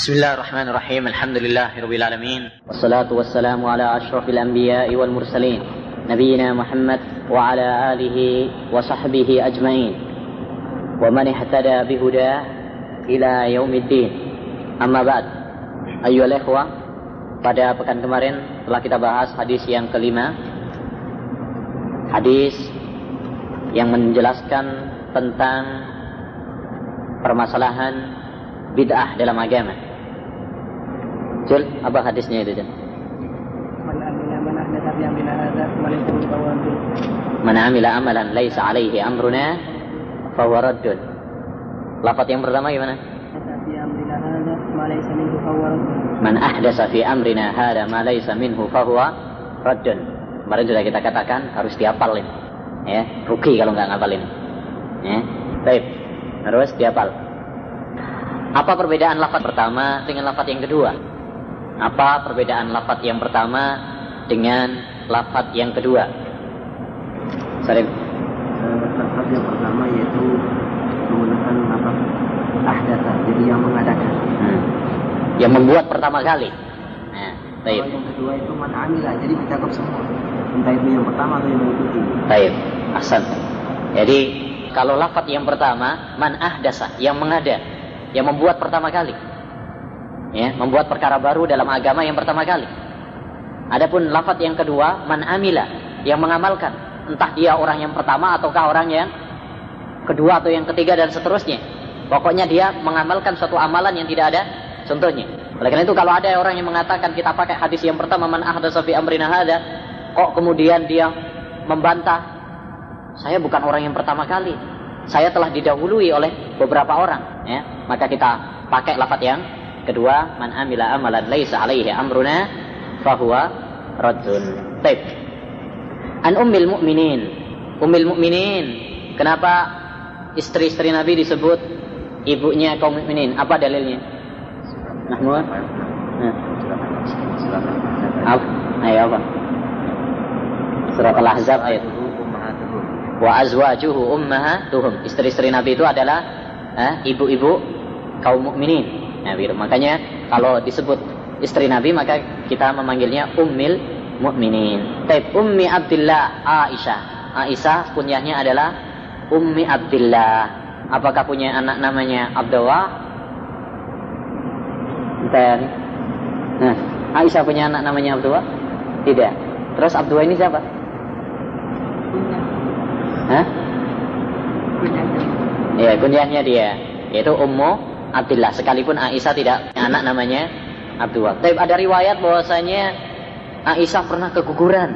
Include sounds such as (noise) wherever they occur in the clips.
بسم الله الرحمن الرحيم الحمد لله رب العالمين والصلاة والسلام على أشرف الأنبياء والمرسلين نبينا محمد وعلى آله وصحبه أجمعين ومن اهتدى بهداه إلى يوم الدين أما بعد أيها الإخوة pada pekan kemarin telah kita bahas hadis yang kelima hadis yang menjelaskan tentang permasalahan bid'ah dalam agama. Jul, apa hadisnya itu? Man amila amalan laisa alaihi amruna fahuwa raddun. Lafaz yang pertama gimana? Man ahdasa fi amrina hada ma laisa minhu fahuwa raddun. Kemarin sudah kita katakan harus dihafal ini. Ya, rugi kalau nggak ngapalin. Ya. Baik. Harus dihafal. Apa perbedaan lafaz pertama dengan lafaz yang kedua? Apa perbedaan lafaz yang pertama dengan lafaz yang kedua? Salim. Lafaz yang pertama yaitu menggunakan lafaz ahdasa, jadi yang mengadakan. Hmm. Yang membuat pertama kali. Nah, baik. Kalau yang kedua itu man amila, jadi mencakup semua. Entah itu yang pertama atau yang mengikuti. Baik. Asal. Jadi kalau lafaz yang pertama man ahdasa, yang mengada, yang membuat pertama kali. Ya, membuat perkara baru dalam agama yang pertama kali. Adapun lafaz yang kedua man amila, yang mengamalkan. Entah dia orang yang pertama ataukah orang yang kedua atau yang ketiga dan seterusnya. Pokoknya dia mengamalkan suatu amalan yang tidak ada contohnya. Oleh karena itu kalau ada orang yang mengatakan kita pakai hadis yang pertama man ahdasa fi amrina hada, kok kemudian dia membantah saya bukan orang yang pertama kali. Saya telah didahului oleh beberapa orang, ya. Maka kita pakai lafaz yang kedua, man amila amalan laisa alaihi amruna fahuwa radzun. Baik. An ummil mu'minin. Ummil mu'minin. Kenapa istri-istri Nabi disebut ibunya kaum mukminin? Apa dalilnya? Mahmud? Nah. Ayo apa? Surat Al-Ahzab ayat wa azwajuhu ummahatuhum. Istri-istri Nabi itu adalah ibu-ibu eh, kaum mukminin. Nah, makanya kalau disebut istri Nabi maka kita memanggilnya ummil mukminin. Taib ummi Abdullah Aisyah. Aisyah kunyahnya adalah ummi Abdullah. Apakah punya anak namanya Abdullah? Dan nah, Aisyah punya anak namanya Abdullah? Tidak. Terus Abdullah ini siapa? Hah? Ya, kunyahnya dia yaitu Ummu Abdullah. Sekalipun Aisyah tidak punya anak namanya Abdullah. Tapi ada riwayat bahwasanya Aisyah pernah keguguran.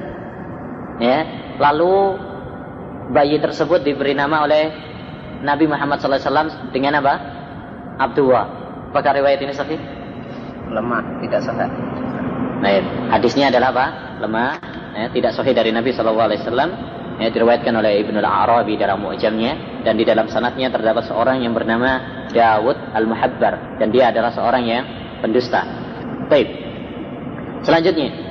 Ya, lalu bayi tersebut diberi nama oleh Nabi Muhammad SAW dengan apa? Abdullah. Apakah riwayat ini sahih? Lemah, tidak sahih. Nah, hadisnya adalah apa? Lemah, ya, tidak sahih dari Nabi SAW ya, diriwayatkan oleh Ibnu Al-Arabi dalam Mu'jamnya dan di dalam sanatnya terdapat seorang yang bernama Dawud Al-Muhabbar dan dia adalah seorang yang pendusta. Baik. Selanjutnya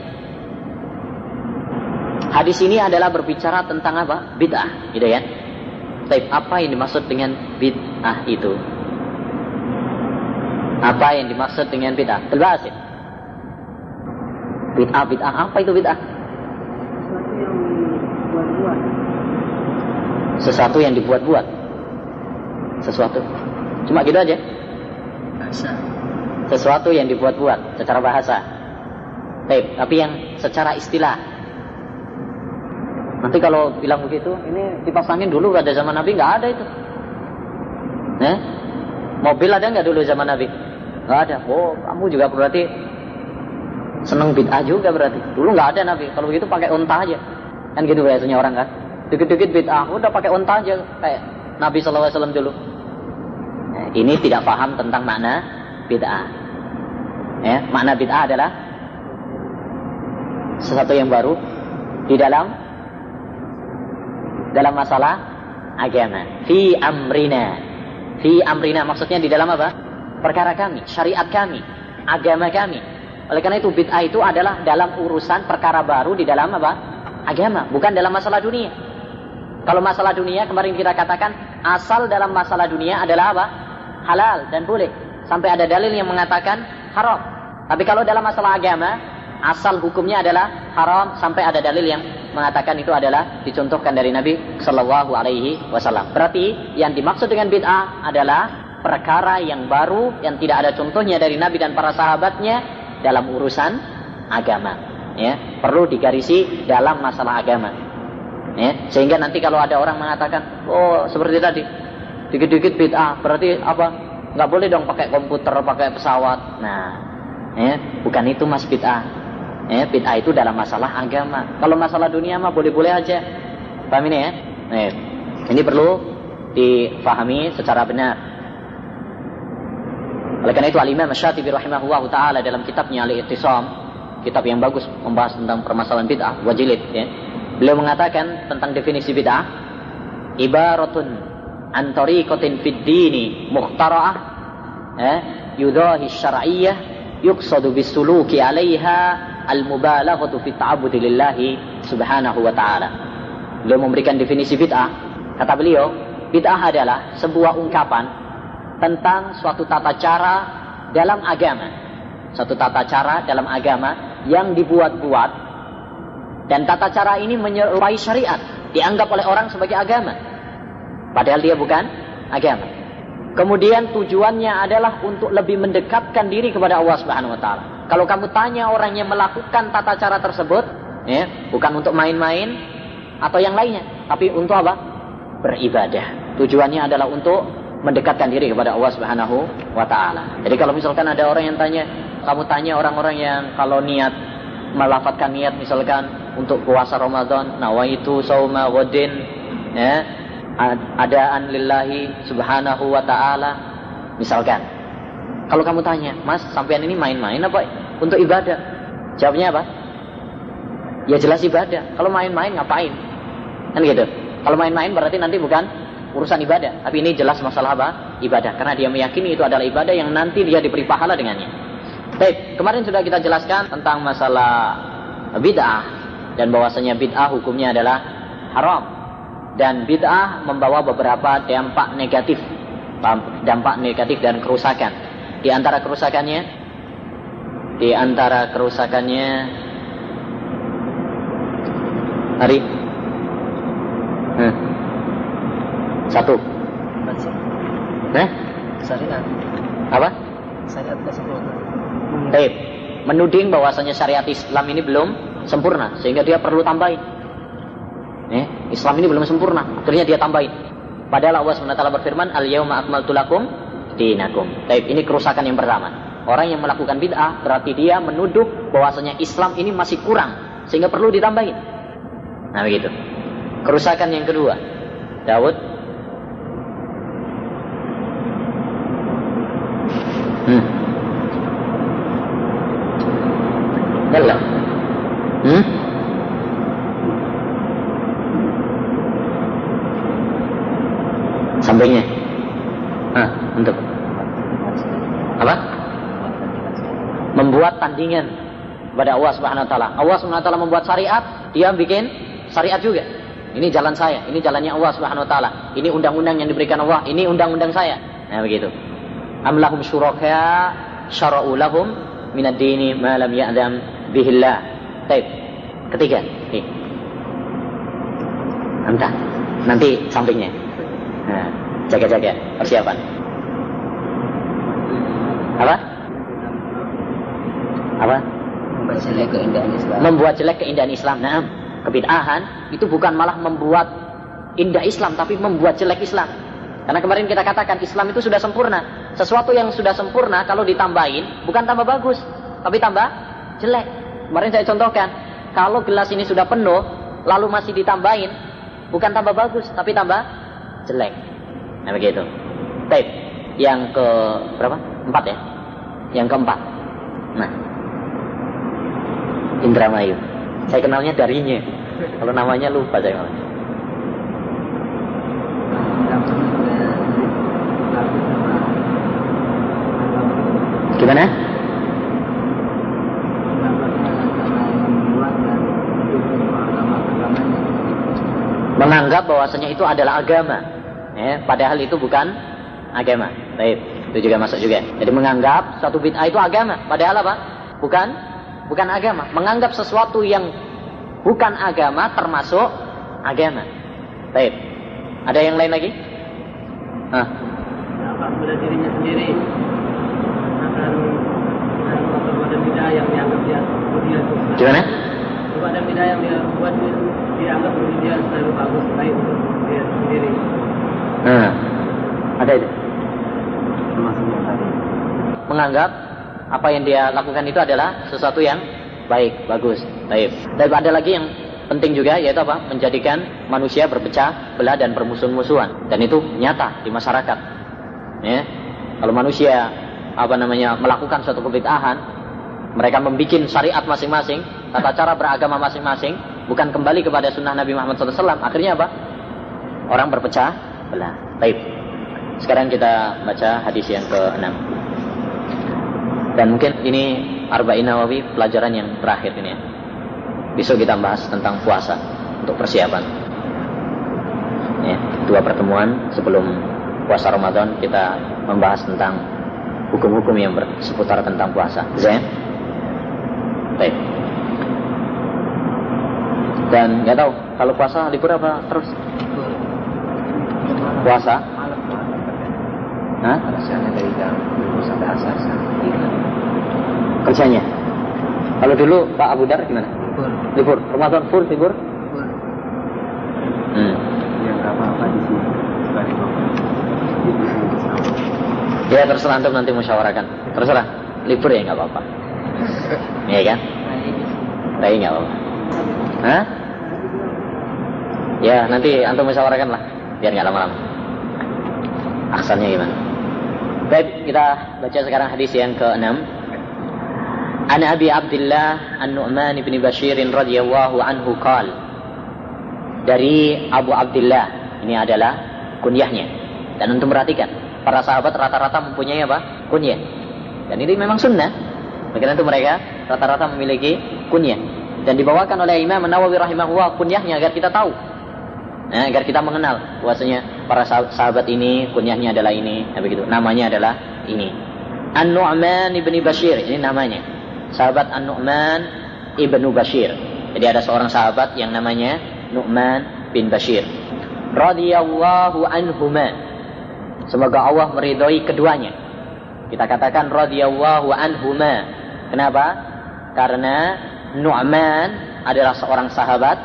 Hadis ini adalah berbicara tentang apa? Bid'ah, gitu ya. Baik, apa yang dimaksud dengan bid'ah itu? Apa yang dimaksud dengan bid'ah? Terbahasin. Bid'ah, bid'ah, apa itu bid'ah? yang dibuat-buat. Sesuatu. Cuma gitu aja. Bahasa. Sesuatu yang dibuat-buat secara bahasa. Baik, tapi yang secara istilah. Nanti kalau bilang begitu, ini dipasangin dulu pada zaman Nabi nggak ada itu. Nah, mobil ada nggak dulu zaman Nabi? Nggak ada. Oh, kamu juga berarti seneng bid'ah juga berarti. Dulu nggak ada Nabi. Kalau begitu pakai unta aja. Kan gitu biasanya orang kan. Dikit-dikit bid'ah, udah pakai unta aja kayak Nabi SAW dulu. Nah, ini tidak paham tentang makna bid'ah. Ya, makna bid'ah adalah sesuatu yang baru di dalam dalam masalah agama. Fi amrina. Fi amrina maksudnya di dalam apa? Perkara kami, syariat kami, agama kami. Oleh karena itu bid'ah itu adalah dalam urusan perkara baru di dalam apa? Agama, bukan dalam masalah dunia. Kalau masalah dunia kemarin kita katakan asal dalam masalah dunia adalah apa? Halal dan boleh. sampai ada dalil yang mengatakan haram. Tapi kalau dalam masalah agama, asal hukumnya adalah haram sampai ada dalil yang mengatakan itu adalah dicontohkan dari Nabi Shallallahu Alaihi Wasallam. Berarti yang dimaksud dengan bid'ah adalah perkara yang baru yang tidak ada contohnya dari Nabi dan para sahabatnya dalam urusan agama. Ya, perlu digarisi dalam masalah agama. Ya, sehingga nanti kalau ada orang mengatakan, oh seperti tadi, dikit-dikit bid'ah, berarti apa? Nggak boleh dong pakai komputer, pakai pesawat. Nah, ya, bukan itu mas bid'ah. Ya, bid'ah itu dalam masalah agama. Kalau masalah dunia mah boleh-boleh aja. Paham ini ya? Nah, ini perlu difahami secara benar. Oleh karena itu Al-Imam Syatibi rahimahullah ta'ala dalam kitabnya Al-Ittisam, kitab yang bagus membahas tentang permasalahan bid'ah, wajilid ya. Beliau mengatakan tentang definisi bid'ah, ibaratun an tariqatin fid dini mukhtara'ah eh, yudahi syar'iyyah yuqsadu bisuluki 'alaiha al-mubalaghatu fi lillahi subhanahu wa ta'ala. Beliau memberikan definisi bid'ah. Kata beliau, bid'ah adalah sebuah ungkapan tentang suatu tata cara dalam agama. Suatu tata cara dalam agama yang dibuat-buat dan tata cara ini menyerupai syariat, dianggap oleh orang sebagai agama. Padahal dia bukan agama. Kemudian tujuannya adalah untuk lebih mendekatkan diri kepada Allah Subhanahu wa taala. Kalau kamu tanya orang yang melakukan tata cara tersebut, ya, bukan untuk main-main atau yang lainnya, tapi untuk apa? Beribadah. Tujuannya adalah untuk mendekatkan diri kepada Allah Subhanahu wa taala. Jadi kalau misalkan ada orang yang tanya, kamu tanya orang-orang yang kalau niat melafatkan niat misalkan untuk puasa Ramadan, nawaitu sauma wadin, ya, adaan lillahi subhanahu wa ta'ala misalkan. Kalau kamu tanya mas sampean ini main-main apa? Untuk ibadah. Jawabnya apa? Ya jelas ibadah. Kalau main-main ngapain? Kan gitu. Kalau main-main berarti nanti bukan urusan ibadah. Tapi ini jelas masalah apa? Ibadah. Karena dia meyakini itu adalah ibadah yang nanti dia diberi pahala dengannya. Baik kemarin sudah kita jelaskan tentang masalah bid'ah dan bahwasanya bid'ah hukumnya adalah haram. Dan bid'ah membawa beberapa dampak negatif. Dampak negatif dan kerusakan. Di antara kerusakannya? Di antara kerusakannya? Hari hmm. Satu eh? syariat apa syariat Baik. menuding bahwasanya syariat Islam ini belum sempurna sehingga dia perlu tambahin Eh, Islam ini belum sempurna. Akhirnya dia tambahin. Padahal Allah SWT berfirman, Al-yawma akmaltu lakum dinakum. Baik, ini kerusakan yang pertama. Orang yang melakukan bid'ah berarti dia menuduh bahwasanya Islam ini masih kurang sehingga perlu ditambahin. Nah begitu. Kerusakan yang kedua. Daud. Hmm. Yalla. Hmm? sampingnya ah, untuk apa membuat tandingan kepada Allah Subhanahu wa taala. Allah Subhanahu wa taala membuat syariat, dia bikin syariat juga. Ini jalan saya, ini jalannya Allah Subhanahu wa taala. Ini undang-undang yang diberikan Allah, ini undang-undang saya. Nah, begitu. Am lahum syuraka syara'u lahum min ad-dini ma lam ya'dam bihillah. Baik. Ketiga. Nih. Entah. Nanti sampingnya. Nah, jaga-jaga persiapan. Apa? Apa? Membuat jelek keindahan Islam. Membuat jelek keindahan Islam. Nah, kebid'ahan itu bukan malah membuat indah Islam, tapi membuat jelek Islam. Karena kemarin kita katakan Islam itu sudah sempurna. Sesuatu yang sudah sempurna kalau ditambahin bukan tambah bagus, tapi tambah jelek. Kemarin saya contohkan, kalau gelas ini sudah penuh, lalu masih ditambahin, bukan tambah bagus, tapi tambah jelek. Nah begitu. Baik. Yang ke berapa? Empat ya? Yang keempat. Nah. Indramayu. Saya kenalnya darinya. Kalau namanya lupa saya malah. Gimana? menganggap bahwasanya itu adalah agama. Ya, padahal itu bukan agama. Baik. Itu juga masuk juga. Jadi menganggap satu bid'ah itu agama. Padahal apa? Bukan bukan agama. Menganggap sesuatu yang bukan agama termasuk agama. Baik. Ada yang lain lagi? Hah? Apabila dirinya sendiri akan perbuatan bid'ah yang dianggap dia kemudian Gimana? Perbuatan bid'ah yang dia buat dianggap kemudian selalu bagus baik untuk dia sendiri. Nah, ada itu. Menganggap apa yang dia lakukan itu adalah sesuatu yang baik, bagus, baik. Dan ada lagi yang penting juga yaitu apa? Menjadikan manusia berpecah belah dan bermusuh-musuhan dan itu nyata di masyarakat. Ya. Kalau manusia apa namanya melakukan suatu kebid'ahan, mereka membuat syariat masing-masing, tata cara beragama masing-masing, bukan kembali kepada sunnah Nabi Muhammad SAW. Akhirnya apa? Orang berpecah belah. Baik. Sekarang kita baca hadis yang ke-6. Dan mungkin ini Arba'in Nawawi pelajaran yang terakhir ini ya. Besok kita bahas tentang puasa untuk persiapan. Ya, dua pertemuan sebelum puasa Ramadan kita membahas tentang hukum-hukum yang seputar tentang puasa. Zain? Baik. Dan nggak tahu kalau puasa libur apa terus? Puasa? Hah? dari jam sampai asar Kerjanya? Kalau dulu Pak Abu Dar gimana? Libur. Libur. Ramadan full libur? Full. Hmm. Ya apa-apa di sini. Ya terserah antum nanti musyawarahkan. Terserah. Libur ya nggak apa-apa. (laughs) Iya kan? Tapi nggak apa-apa. Hah? Ya nanti antum musyawarahkan lah. Biar nggak lama-lama. Aksannya gimana? Baik, kita baca sekarang hadis yang ke-6. An Abi Abdullah An-Nu'man bin Bashir radhiyallahu anhu qal. Dari Abu Abdullah, ini adalah kunyahnya. Dan untuk perhatikan, para sahabat rata-rata mempunyai apa? Kunyah. Dan ini memang sunnah. Bagaimana itu mereka rata-rata memiliki kunyah. Dan dibawakan oleh Imam Nawawi rahimahullah kunyahnya agar kita tahu Nah, agar kita mengenal bahwasanya para sahabat ini kunyahnya adalah ini, ya begitu. Namanya adalah ini. An-Nu'man ibni Bashir, ini namanya. Sahabat An-Nu'man ibnu Bashir. Jadi ada seorang sahabat yang namanya Nu'man bin Bashir. Radiyallahu anhuma. Semoga Allah meridhoi keduanya. Kita katakan radiyallahu anhuma. Kenapa? Karena Nu'man adalah seorang sahabat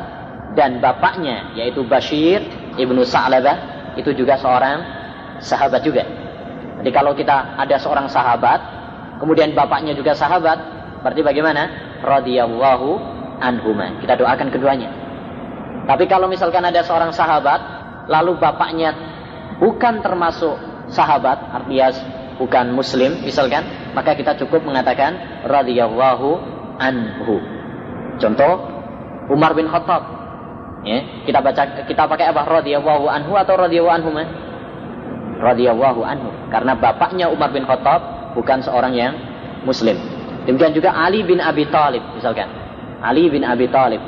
dan bapaknya yaitu Bashir ibnu Sa'labah itu juga seorang sahabat juga. Jadi kalau kita ada seorang sahabat, kemudian bapaknya juga sahabat, berarti bagaimana? Radiyallahu anhuma. Kita doakan keduanya. Tapi kalau misalkan ada seorang sahabat, lalu bapaknya bukan termasuk sahabat, artinya bukan muslim misalkan, maka kita cukup mengatakan radhiyallahu anhu. Contoh Umar bin Khattab Ya, kita baca kita pakai apa? Radhiyallahu anhu atau radhiyallahu anhu? Radhiyallahu anhu. Karena bapaknya Umar bin Khattab bukan seorang yang muslim. Demikian juga Ali bin Abi Thalib misalkan. Ali bin Abi Thalib.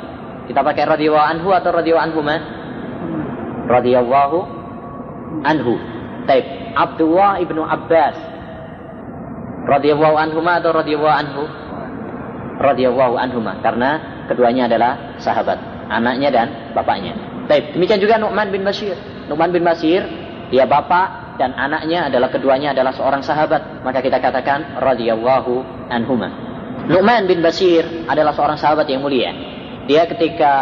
Kita pakai radhiyallahu anhu atau radhiyallahu anhu? Radhiyallahu anhu. Taib. Abdullah ibnu Abbas. Radhiyallahu anhu atau radhiyallahu anhu? Radhiyallahu anhu karena keduanya adalah sahabat anaknya dan bapaknya. Baik, demikian juga Nu'man bin Bashir. Nu'man bin Bashir, dia bapak dan anaknya adalah keduanya adalah seorang sahabat. Maka kita katakan radhiyallahu anhuma. Nu'man bin Bashir adalah seorang sahabat yang mulia. Dia ketika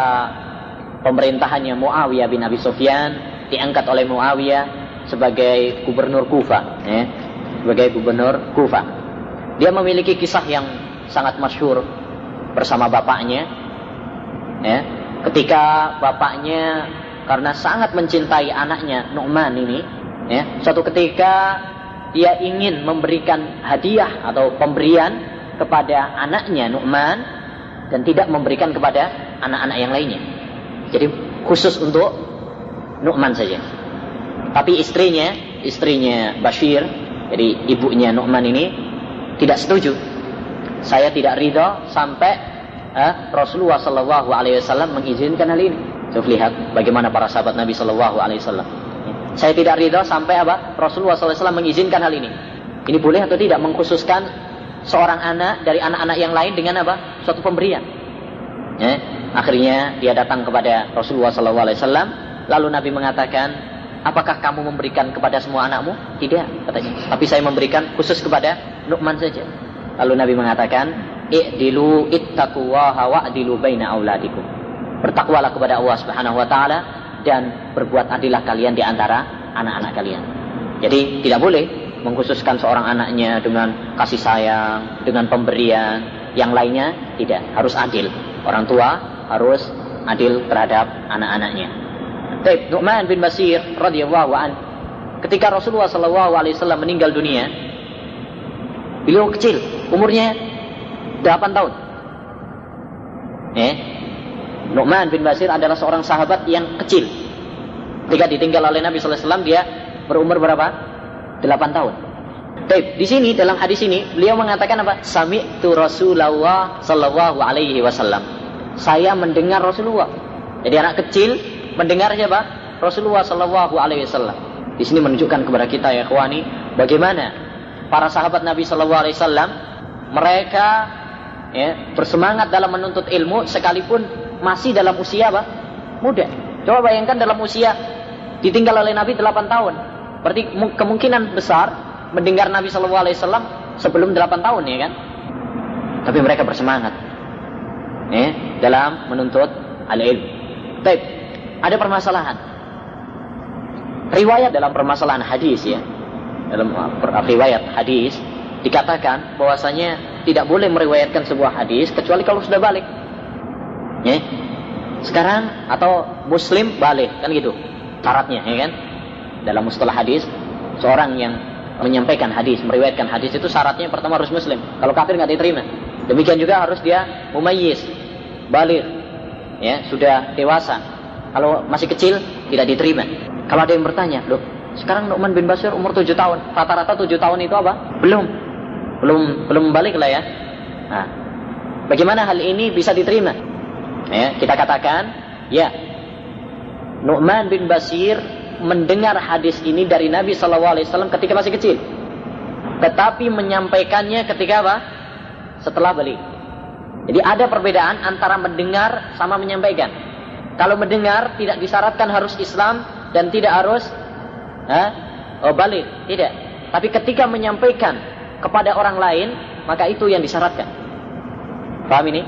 pemerintahannya Muawiyah bin Abi Sufyan diangkat oleh Muawiyah sebagai gubernur Kufa, ya, sebagai gubernur Kufa. Dia memiliki kisah yang sangat masyhur bersama bapaknya, ya, ketika bapaknya karena sangat mencintai anaknya Nu'man ini ya suatu ketika dia ingin memberikan hadiah atau pemberian kepada anaknya Nu'man dan tidak memberikan kepada anak-anak yang lainnya. Jadi khusus untuk Nu'man saja. Tapi istrinya istrinya Bashir jadi ibunya Nu'man ini tidak setuju. Saya tidak ridho sampai eh, Rasulullah Shallallahu Alaihi Wasallam mengizinkan hal ini. Coba lihat bagaimana para sahabat Nabi Shallallahu Alaihi Wasallam. Saya tidak ridho sampai apa Rasulullah SAW mengizinkan hal ini. Ini boleh atau tidak mengkhususkan seorang anak dari anak-anak yang lain dengan apa? Suatu pemberian. Ya. Akhirnya dia datang kepada Rasulullah SAW. Lalu Nabi mengatakan, apakah kamu memberikan kepada semua anakmu? Tidak, katanya. Tapi saya memberikan khusus kepada Nu'man saja. Lalu Nabi mengatakan, i'dilu ittaquwaha wa'dilu baina auladikum. Bertakwalah kepada Allah Subhanahu wa taala dan berbuat adillah kalian di antara anak-anak kalian. Jadi tidak boleh mengkhususkan seorang anaknya dengan kasih sayang, dengan pemberian, yang lainnya tidak, harus adil. Orang tua harus adil terhadap anak-anaknya. Baik, Nu'man bin Basir radhiyallahu an ketika Rasulullah sallallahu alaihi wasallam meninggal dunia, beliau kecil, umurnya 8 tahun. Eh, Nu'man bin Basir adalah seorang sahabat yang kecil. Ketika ditinggal oleh Nabi wasallam dia berumur berapa? 8 tahun. Baik, di sini dalam hadis ini beliau mengatakan apa? Sami tu Rasulullah sallallahu alaihi wasallam. Saya mendengar Rasulullah. Jadi anak kecil mendengar siapa? Rasulullah sallallahu alaihi wasallam. Di sini menunjukkan kepada kita ya ikhwani bagaimana para sahabat Nabi sallallahu alaihi wasallam mereka ya, bersemangat dalam menuntut ilmu sekalipun masih dalam usia apa? muda. Coba bayangkan dalam usia ditinggal oleh Nabi 8 tahun. Berarti kemungkinan besar mendengar Nabi Shallallahu Alaihi Wasallam sebelum 8 tahun ya kan. Tapi mereka bersemangat ya, dalam menuntut al-ilm. Baik, ada permasalahan. Riwayat dalam permasalahan hadis ya. Dalam uh, riwayat hadis dikatakan bahwasanya tidak boleh meriwayatkan sebuah hadis kecuali kalau sudah balik. Ya. Sekarang atau muslim balik kan gitu syaratnya ya kan. Dalam mustalah hadis seorang yang menyampaikan hadis, meriwayatkan hadis itu syaratnya pertama harus muslim. Kalau kafir nggak diterima. Demikian juga harus dia mumayyiz, balik, ya sudah dewasa. Kalau masih kecil tidak diterima. Kalau ada yang bertanya, loh sekarang Nu'man bin Basir umur 7 tahun, rata-rata 7 tahun itu apa? Belum, belum belum balik lah ya. Nah, bagaimana hal ini bisa diterima? Ya, kita katakan, ya Nu'man bin Basir mendengar hadis ini dari Nabi Shallallahu Alaihi Wasallam ketika masih kecil, tetapi menyampaikannya ketika apa? Setelah balik. Jadi ada perbedaan antara mendengar sama menyampaikan. Kalau mendengar tidak disyaratkan harus Islam dan tidak harus ha, oh, balik, tidak. Tapi ketika menyampaikan kepada orang lain, maka itu yang disyaratkan. Paham ini?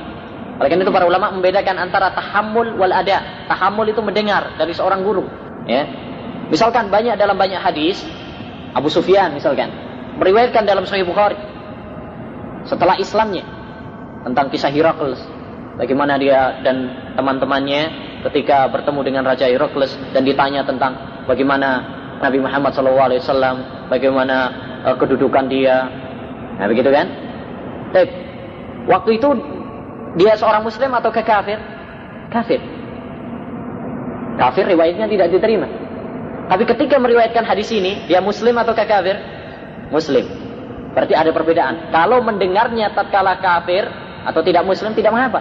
Oleh karena itu para ulama membedakan antara tahammul wal ada. Tahammul itu mendengar dari seorang guru, ya. Misalkan banyak dalam banyak hadis, Abu Sufyan misalkan, meriwayatkan dalam Sahih Bukhari setelah Islamnya tentang kisah Herakles, bagaimana dia dan teman-temannya ketika bertemu dengan Raja Herakles dan ditanya tentang bagaimana Nabi Muhammad SAW, bagaimana uh, kedudukan dia, nah begitu kan? Baik. Waktu itu dia seorang Muslim atau kafir? Kafir. Kafir riwayatnya tidak diterima. Tapi ketika meriwayatkan hadis ini, dia muslim atau kafir? Muslim. Berarti ada perbedaan. Kalau mendengarnya tatkala kafir atau tidak muslim tidak mengapa.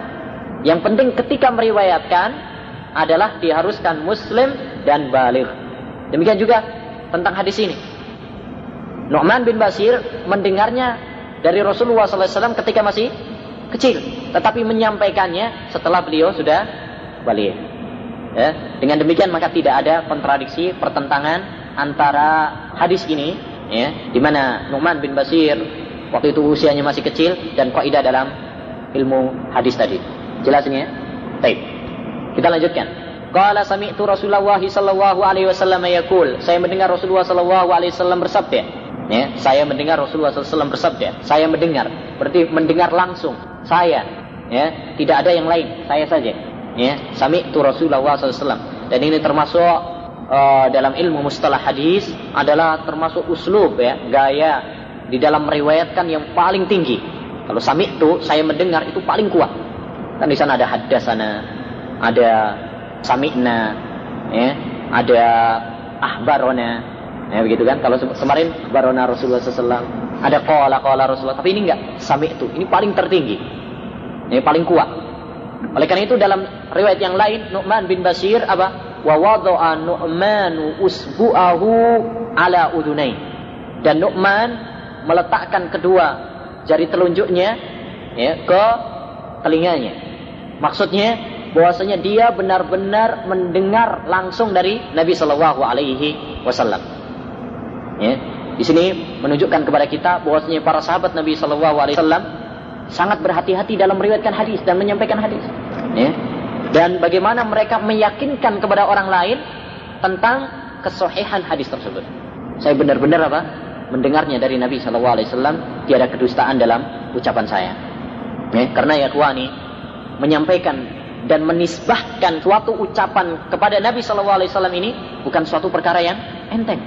Yang penting ketika meriwayatkan adalah diharuskan muslim dan balik. Demikian juga tentang hadis ini. Nu'man bin Basir mendengarnya dari Rasulullah SAW ketika masih kecil. Tetapi menyampaikannya setelah beliau sudah balik. Ya, dengan demikian maka tidak ada kontradiksi pertentangan antara hadis ini ya di mana Nu'man bin Basir waktu itu usianya masih kecil dan kaidah dalam ilmu hadis tadi. Jelas ini ya? Baik. Kita lanjutkan. Qala sami'tu Rasulullah sallallahu alaihi wasallam yaqul, saya mendengar Rasulullah sallallahu alaihi wasallam bersabda. Ya, saya mendengar Rasulullah SAW bersabda. Saya mendengar, berarti mendengar langsung. Saya, ya, tidak ada yang lain, saya saja. Ya sami itu Rasulullah SAW dan ini termasuk uh, dalam ilmu mustalah hadis adalah termasuk uslub ya gaya di dalam meriwayatkan yang paling tinggi. Kalau sami itu saya mendengar itu paling kuat. Kan di sana ada hadasana ada sami'na ya ada ahbarona ya begitu kan kalau kemarin barona Rasulullah SAW ada kola kola Rasulullah tapi ini enggak sami itu ini paling tertinggi ini paling kuat oleh karena itu dalam riwayat yang lain Nu'man bin Basir apa? Wa wadha'a Nu'manu usbu'ahu ala udunai. Dan Nu'man meletakkan kedua jari telunjuknya ya ke telinganya. Maksudnya bahwasanya dia benar-benar mendengar langsung dari Nabi Shallallahu Alaihi Wasallam. Ya, di sini menunjukkan kepada kita bahwasanya para sahabat Nabi Shallallahu Alaihi Wasallam sangat berhati-hati dalam meriwayatkan hadis dan menyampaikan hadis. Ya. Dan bagaimana mereka meyakinkan kepada orang lain tentang kesohihan hadis tersebut. Saya benar-benar apa? Mendengarnya dari Nabi Shallallahu Alaihi Wasallam tiada kedustaan dalam ucapan saya. Ya, karena ya kuani menyampaikan dan menisbahkan suatu ucapan kepada Nabi Shallallahu Alaihi Wasallam ini bukan suatu perkara yang enteng.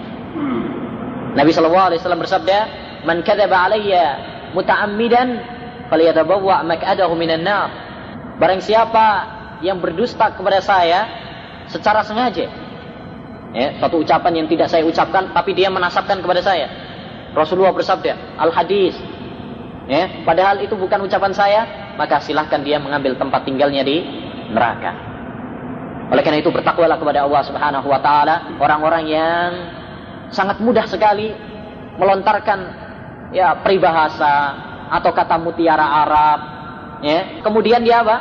Nabi Shallallahu Alaihi Wasallam bersabda, "Man kadzaba alayya muta'ammidan falyatabawwa maq'adahu minan nar." Barang siapa yang berdusta kepada saya secara sengaja, ya, suatu ucapan yang tidak saya ucapkan tapi dia menasabkan kepada saya. Rasulullah bersabda, "Al hadis." Ya, padahal itu bukan ucapan saya, maka silahkan dia mengambil tempat tinggalnya di neraka. Oleh karena itu bertakwalah kepada Allah Subhanahu wa taala orang-orang yang sangat mudah sekali melontarkan ya peribahasa atau kata mutiara Arab ya. Kemudian dia apa?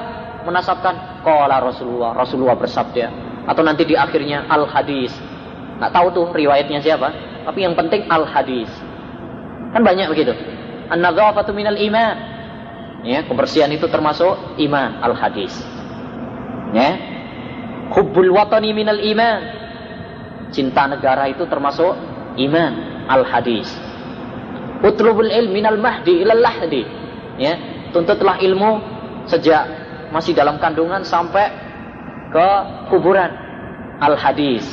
Menasabkan qala Rasulullah Rasulullah bersabda. Atau nanti di akhirnya al hadis nggak tahu tuh riwayatnya siapa tapi yang penting al hadis kan banyak begitu. An-nadzafatu minal iman. Ya kebersihan itu termasuk iman al hadis ya. Hubbul watani minal iman cinta negara itu termasuk iman al hadis utlubul ilm minal mahdi ilal lahdi. Ya tuntutlah ilmu sejak masih dalam kandungan sampai ke kuburan al hadis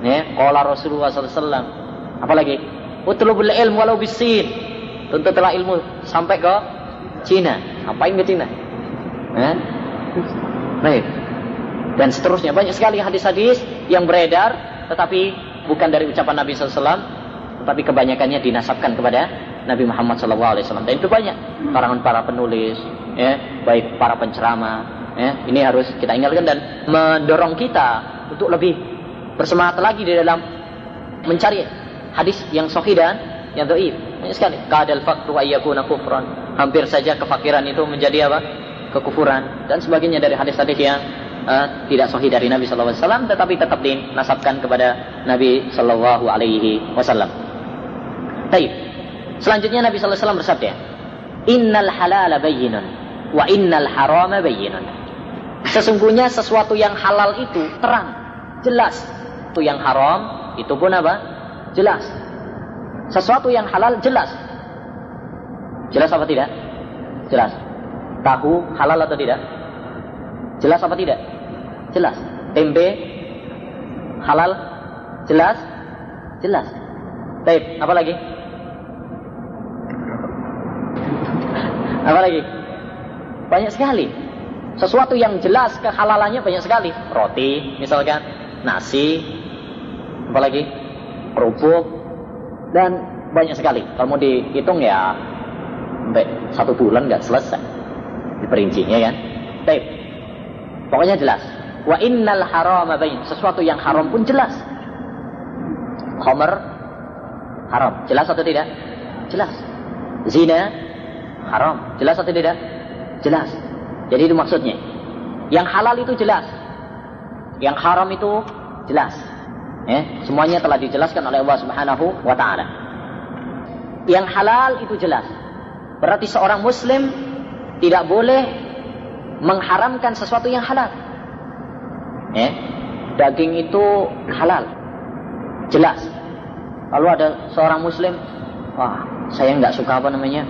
ya qala Rasulullah SAW apalagi utlubul ilm walau bisin. Tuntutlah ilmu sampai ke Cina. Ngapain ke Cina? Ya? baik. Dan seterusnya. Banyak sekali hadis-hadis yang beredar tetapi bukan dari ucapan Nabi SAW, tetapi kebanyakannya dinasabkan kepada Nabi Muhammad SAW. Dan itu banyak karangan para penulis, ya, baik para penceramah. Ya, ini harus kita ingatkan dan mendorong kita untuk lebih bersemangat lagi di dalam mencari hadis yang sahih dan yang dhaif. Banyak sekali. Kadal faqru ayyakuna kufran. Hampir saja kefakiran itu menjadi apa? Kekufuran dan sebagainya dari hadis-hadis yang uh, tidak sahih dari Nabi Wasallam, tetapi tetap dinasabkan kepada Nabi Shallallahu Alaihi Wasallam. Baik. Selanjutnya Nabi Wasallam bersabda, Innal halal bayyinun wa innal haram bayyinun. Sesungguhnya sesuatu yang halal itu terang, jelas. Itu yang haram itu pun apa? Jelas. Sesuatu yang halal jelas. Jelas apa tidak? Jelas. Tahu halal atau tidak? Jelas apa tidak? Jelas. Tempe halal jelas? Jelas. Baik, apa lagi? Apa lagi? Banyak sekali. Sesuatu yang jelas kehalalannya banyak sekali. Roti, misalkan, nasi, apa lagi? Kerupuk, dan banyak sekali. Kalau mau dihitung ya sampai satu bulan nggak selesai. Diperincinya kan. Baik. Pokoknya jelas. Wa innal haram bain. Sesuatu yang haram pun jelas. Homer haram. Jelas atau tidak? Jelas. Zina haram. Jelas atau tidak? Jelas. Jadi itu maksudnya. Yang halal itu jelas. Yang haram itu jelas. Ya, semuanya telah dijelaskan oleh Allah Subhanahu wa taala. Yang halal itu jelas. Berarti seorang muslim tidak boleh mengharamkan sesuatu yang halal. Ya, daging itu halal, jelas. Lalu ada seorang muslim, wah saya nggak suka apa namanya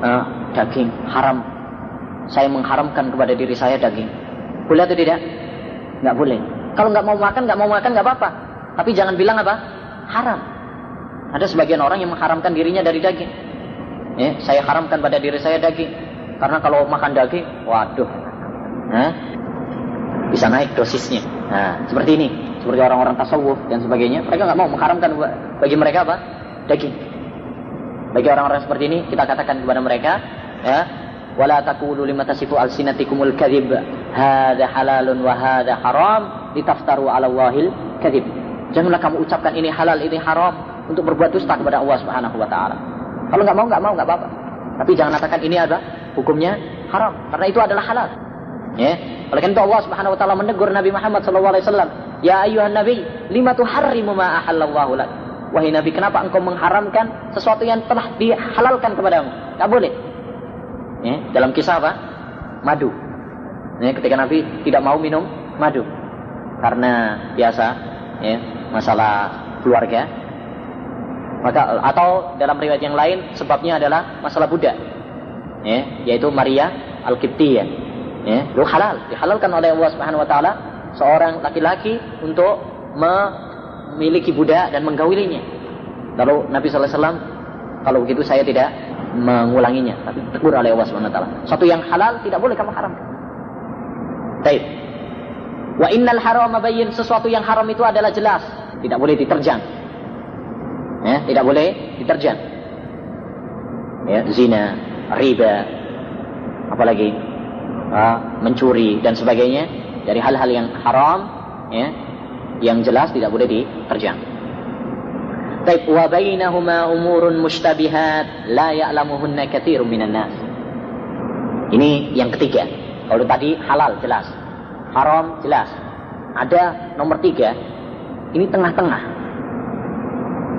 uh, daging haram. Saya mengharamkan kepada diri saya daging. Boleh atau tidak? Nggak boleh. Kalau nggak mau makan, nggak mau makan nggak apa-apa. Tapi jangan bilang apa? Haram. Ada sebagian orang yang mengharamkan dirinya dari daging. Ya, saya haramkan pada diri saya daging. Karena kalau makan daging, waduh, Hah? Bisa naik dosisnya. Nah, seperti ini, seperti orang-orang tasawuf dan sebagainya, mereka nggak mau mengharamkan bagi mereka apa? Daging. Bagi orang-orang seperti ini, kita katakan kepada mereka, ya, wala taqulu lima tasifu alsinatikumul kadhib hadza halalun wa hadza haram litaftaru ala wahil kadhib. Janganlah kamu ucapkan ini halal, ini haram untuk berbuat dusta kepada Allah Subhanahu wa taala. Kalau nggak mau, nggak mau, nggak apa-apa. Tapi jangan katakan ini ada hukumnya haram. Karena itu adalah halal. Ya. Oleh karena itu Allah Subhanahu wa taala menegur Nabi Muhammad sallallahu alaihi wasallam, "Ya ayuhan nabi, lima tuharrimu ma ahallallahu lak?" Wahai Nabi, kenapa engkau mengharamkan sesuatu yang telah dihalalkan kepadamu? Tak boleh. Ya, dalam kisah apa? Madu. Ya, ketika Nabi tidak mau minum madu karena biasa ya, masalah keluarga. Maka atau dalam riwayat yang lain sebabnya adalah masalah budak. Ya, yaitu Maria Al-Qibtiyah. Ya, itu halal, dihalalkan oleh Allah Subhanahu wa taala seorang laki-laki untuk memiliki budak dan menggaulinya. Lalu Nabi wasallam kalau begitu saya tidak mengulanginya, tapi tegur oleh Allah Subhanahu wa taala. Satu yang halal tidak boleh kamu haramkan. Baik. Wa innal haram bayyin sesuatu yang haram itu adalah jelas, tidak boleh diterjang. Ya, tidak boleh diterjang. Ya, zina, riba, apalagi mencuri dan sebagainya dari hal-hal yang haram, ya, yang jelas tidak boleh diterjang. Baik, wa bainahuma umurun mustabihat la ya'lamuhunna katsirun minan nas. Ini yang ketiga. Kalau tadi halal jelas, haram jelas. Ada nomor tiga, ini tengah-tengah.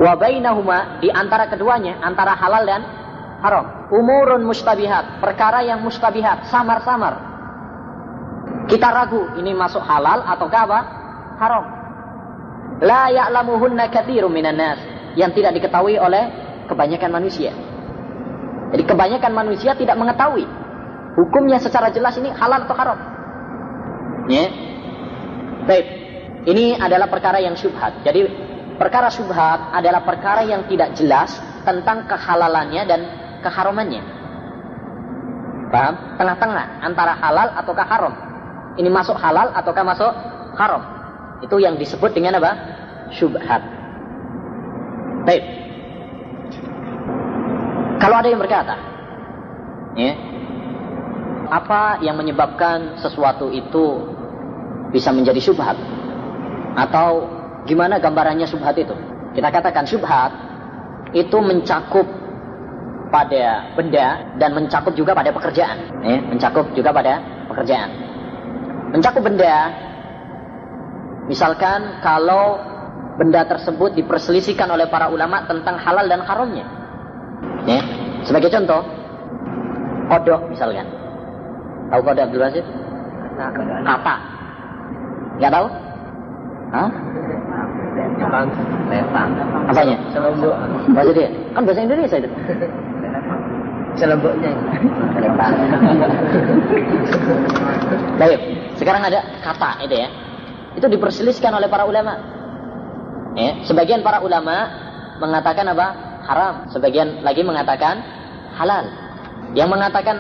Wa bainahuma di antara keduanya, antara halal dan haram. Umurun mustabihat, perkara yang mustabihat, samar-samar. Kita ragu ini masuk halal atau apa? Haram. La ya'lamuhunna katsirun minan nas yang tidak diketahui oleh kebanyakan manusia. Jadi kebanyakan manusia tidak mengetahui hukumnya secara jelas ini halal atau haram. Ya. Baik. Ini adalah perkara yang syubhat. Jadi perkara syubhat adalah perkara yang tidak jelas tentang kehalalannya dan keharamannya. Paham? Tengah-tengah antara halal ataukah haram. Ini masuk halal ataukah masuk haram. Itu yang disebut dengan apa? Syubhat. Baik. Kalau ada yang berkata, ya, apa yang menyebabkan sesuatu itu bisa menjadi subhat? Atau gimana gambarannya subhat itu? Kita katakan subhat itu mencakup pada benda dan mencakup juga pada pekerjaan. Ya, mencakup juga pada pekerjaan. Mencakup benda, misalkan kalau benda tersebut diperselisihkan oleh para ulama tentang halal dan haramnya. Ya. Sebagai contoh, kodok misalkan. Tahu kodok Abdul Basit? Kata. Enggak tahu? Hah? Lepang. Lepang. Apanya? Selembut. Bahasa dia? Kan bahasa Indonesia itu. (laughs) Lepang. (laughs) Baik, sekarang ada kata itu ya. Itu diperselisihkan oleh para ulama. Ya, sebagian para ulama mengatakan apa? Haram. Sebagian lagi mengatakan halal. Yang mengatakan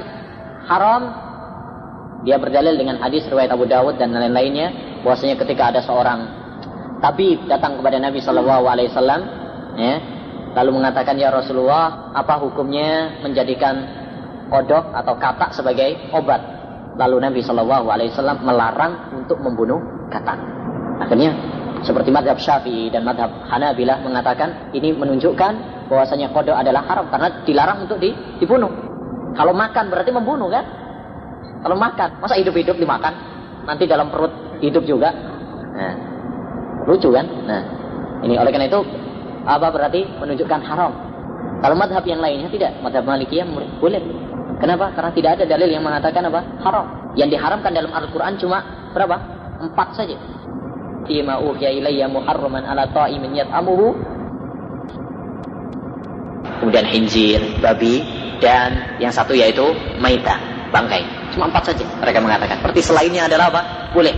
haram dia berdalil dengan hadis riwayat Abu Dawud dan lain-lainnya bahwasanya ketika ada seorang tabib datang kepada Nabi Shallallahu Alaihi Wasallam, ya, lalu mengatakan ya Rasulullah apa hukumnya menjadikan kodok atau katak sebagai obat? Lalu Nabi Shallallahu Alaihi Wasallam melarang untuk membunuh katak. Akhirnya seperti madhab Syafi'i dan madhab Hanabilah mengatakan ini menunjukkan bahwasanya kodok adalah haram karena dilarang untuk dibunuh. Kalau makan berarti membunuh kan? Kalau makan, masa hidup-hidup dimakan? Nanti dalam perut hidup juga. Nah, lucu kan? Nah, ini oleh karena itu apa berarti menunjukkan haram? Kalau madhab yang lainnya tidak, madhab Malikiyah boleh. Kenapa? Karena tidak ada dalil yang mengatakan apa? Haram. Yang diharamkan dalam Al-Quran cuma berapa? Empat saja fima uhiya ilayya muharraman ala ta'imin yat'amuhu kemudian hinjir, babi dan yang satu yaitu maita, bangkai. Cuma empat saja mereka mengatakan. Berarti selainnya adalah apa? Boleh.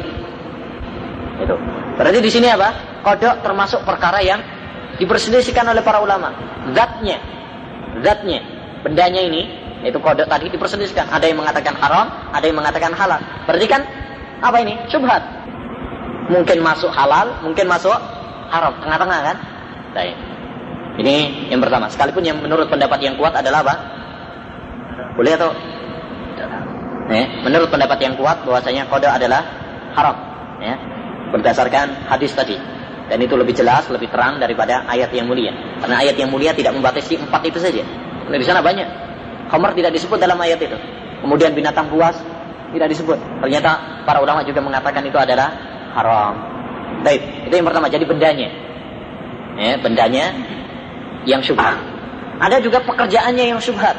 Itu. Berarti di sini apa? Kodok termasuk perkara yang diperselisihkan oleh para ulama. Zatnya, zatnya, bendanya ini, yaitu kodok tadi diperselisihkan. Ada yang mengatakan haram, ada yang mengatakan halal. Berarti kan apa ini? Subhat. Mungkin masuk halal, mungkin masuk haram. Tengah-tengah kan? Baik. Ini yang pertama. Sekalipun yang menurut pendapat yang kuat adalah apa? Boleh atau? Eh, menurut pendapat yang kuat bahwasanya kode adalah haram. Ya. Berdasarkan hadis tadi. Dan itu lebih jelas, lebih terang daripada ayat yang mulia. Karena ayat yang mulia tidak membatasi empat itu saja. Nah, di sana banyak. Khamar tidak disebut dalam ayat itu. Kemudian binatang buas tidak disebut. Ternyata para ulama juga mengatakan itu adalah haram. Baik, itu yang pertama. Jadi bendanya. Ya, bendanya yang syubhat. Ada juga pekerjaannya yang syubhat.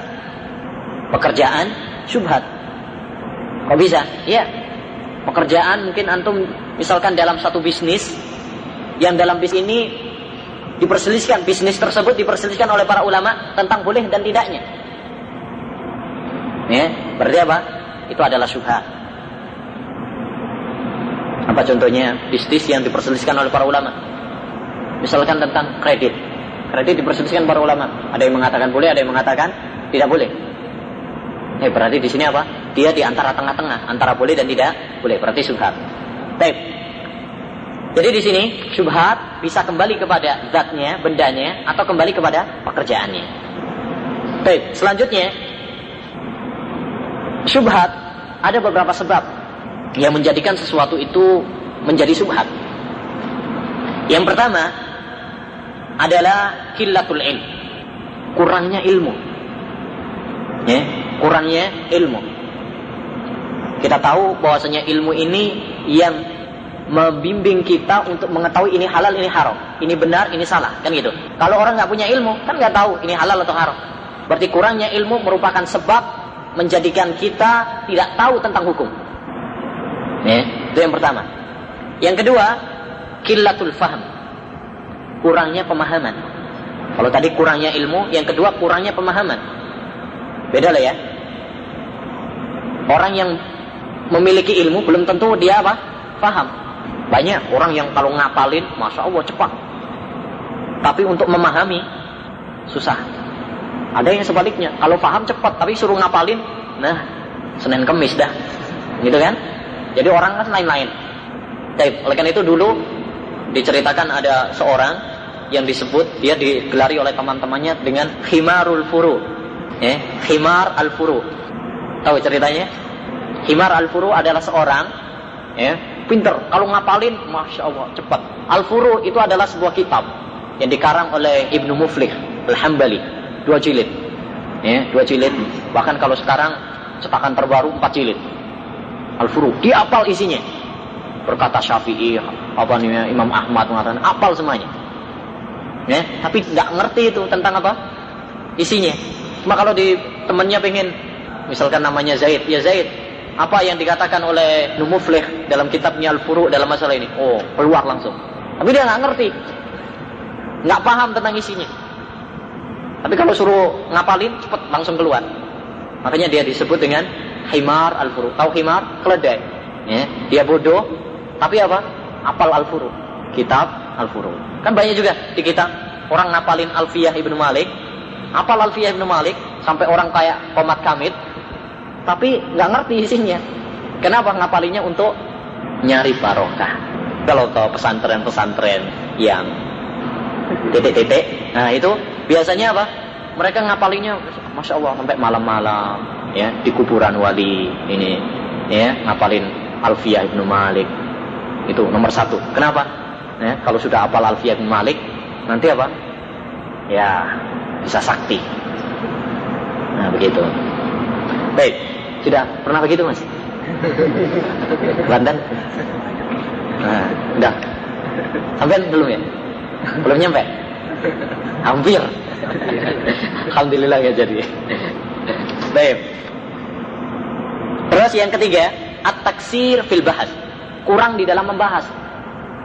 Pekerjaan syubhat. Kok bisa? Ya. Pekerjaan mungkin antum misalkan dalam satu bisnis yang dalam bisnis ini diperselisihkan bisnis tersebut diperselisihkan oleh para ulama tentang boleh dan tidaknya. Ya, berarti apa? Itu adalah syubhat. Apa contohnya bisnis yang diperselisihkan oleh para ulama? Misalkan tentang kredit. Kredit diperselisihkan para ulama. Ada yang mengatakan boleh, ada yang mengatakan tidak boleh. Eh berarti di sini apa? Dia di antara tengah-tengah, antara boleh dan tidak boleh. Berarti syubhat. Baik. Jadi di sini syubhat bisa kembali kepada zatnya, bendanya, atau kembali kepada pekerjaannya. Baik, selanjutnya syubhat ada beberapa sebab yang menjadikan sesuatu itu menjadi syubhat. Yang pertama adalah killatul ilm, kurangnya ilmu. Ya, kurangnya ilmu. Kita tahu bahwasanya ilmu ini yang membimbing kita untuk mengetahui ini halal, ini haram, ini benar, ini salah, kan gitu. Kalau orang nggak punya ilmu, kan nggak tahu ini halal atau haram. Berarti kurangnya ilmu merupakan sebab menjadikan kita tidak tahu tentang hukum. Ya, itu yang pertama. Yang kedua, killatul faham. Kurangnya pemahaman. Kalau tadi kurangnya ilmu, yang kedua kurangnya pemahaman. Beda lah ya. Orang yang memiliki ilmu belum tentu dia apa? Paham. Banyak orang yang kalau ngapalin, masya Allah cepat. Tapi untuk memahami susah. Ada yang sebaliknya, kalau paham cepat, tapi suruh ngapalin, nah Senin Kemis dah, gitu kan? Jadi orang kan lain-lain. Oleh karena itu dulu diceritakan ada seorang yang disebut dia digelari oleh teman-temannya dengan khimarul furu. Eh, khimar al furu. Tahu ceritanya? Himar al-Furu adalah seorang ya, pinter. Kalau ngapalin, masya Allah, cepat. Al-Furu itu adalah sebuah kitab yang dikarang oleh Ibnu Muflih Al-Hambali, dua jilid. Ya, dua jilid. Bahkan kalau sekarang cetakan terbaru empat jilid. Al-Furu, dia apal isinya. Berkata Syafi'i, apa namanya Imam Ahmad mengatakan apal semuanya. Ya, tapi nggak ngerti itu tentang apa isinya. Cuma kalau di temennya pengen misalkan namanya Zaid, ya Zaid, apa yang dikatakan oleh Numuflih dalam kitabnya Al-Furu dalam masalah ini. Oh, keluar langsung. Tapi dia nggak ngerti. Nggak paham tentang isinya. Tapi kalau suruh ngapalin, cepet langsung keluar. Makanya dia disebut dengan Himar Al-Furu. Tahu Himar? Keledai. Ya, dia bodoh, tapi apa? Apal Al-Furu. Kitab Al-Furu. Kan banyak juga di kitab. Orang ngapalin Alfiyah Ibnu Malik. Apal Alfiyah Ibnu Malik. Sampai orang kayak Komat Kamit tapi nggak ngerti isinya. Kenapa ngapalinya untuk nyari barokah? Kalau tahu pesantren-pesantren yang titik-titik, nah itu biasanya apa? Mereka ngapalinya, masya Allah sampai malam-malam, ya di kuburan wali ini, ya ngapalin Alfiyah ibnu Malik itu nomor satu. Kenapa? Ya, kalau sudah apal Alfiyah ibnu Malik, nanti apa? Ya bisa sakti. Nah begitu. Baik, sudah pernah begitu mas? London? Nah, udah. Sampai belum ya? Belum nyampe? Hampir. Alhamdulillah ya jadi. Baik. Terus yang ketiga, at-taksir fil bahas. Kurang di dalam membahas.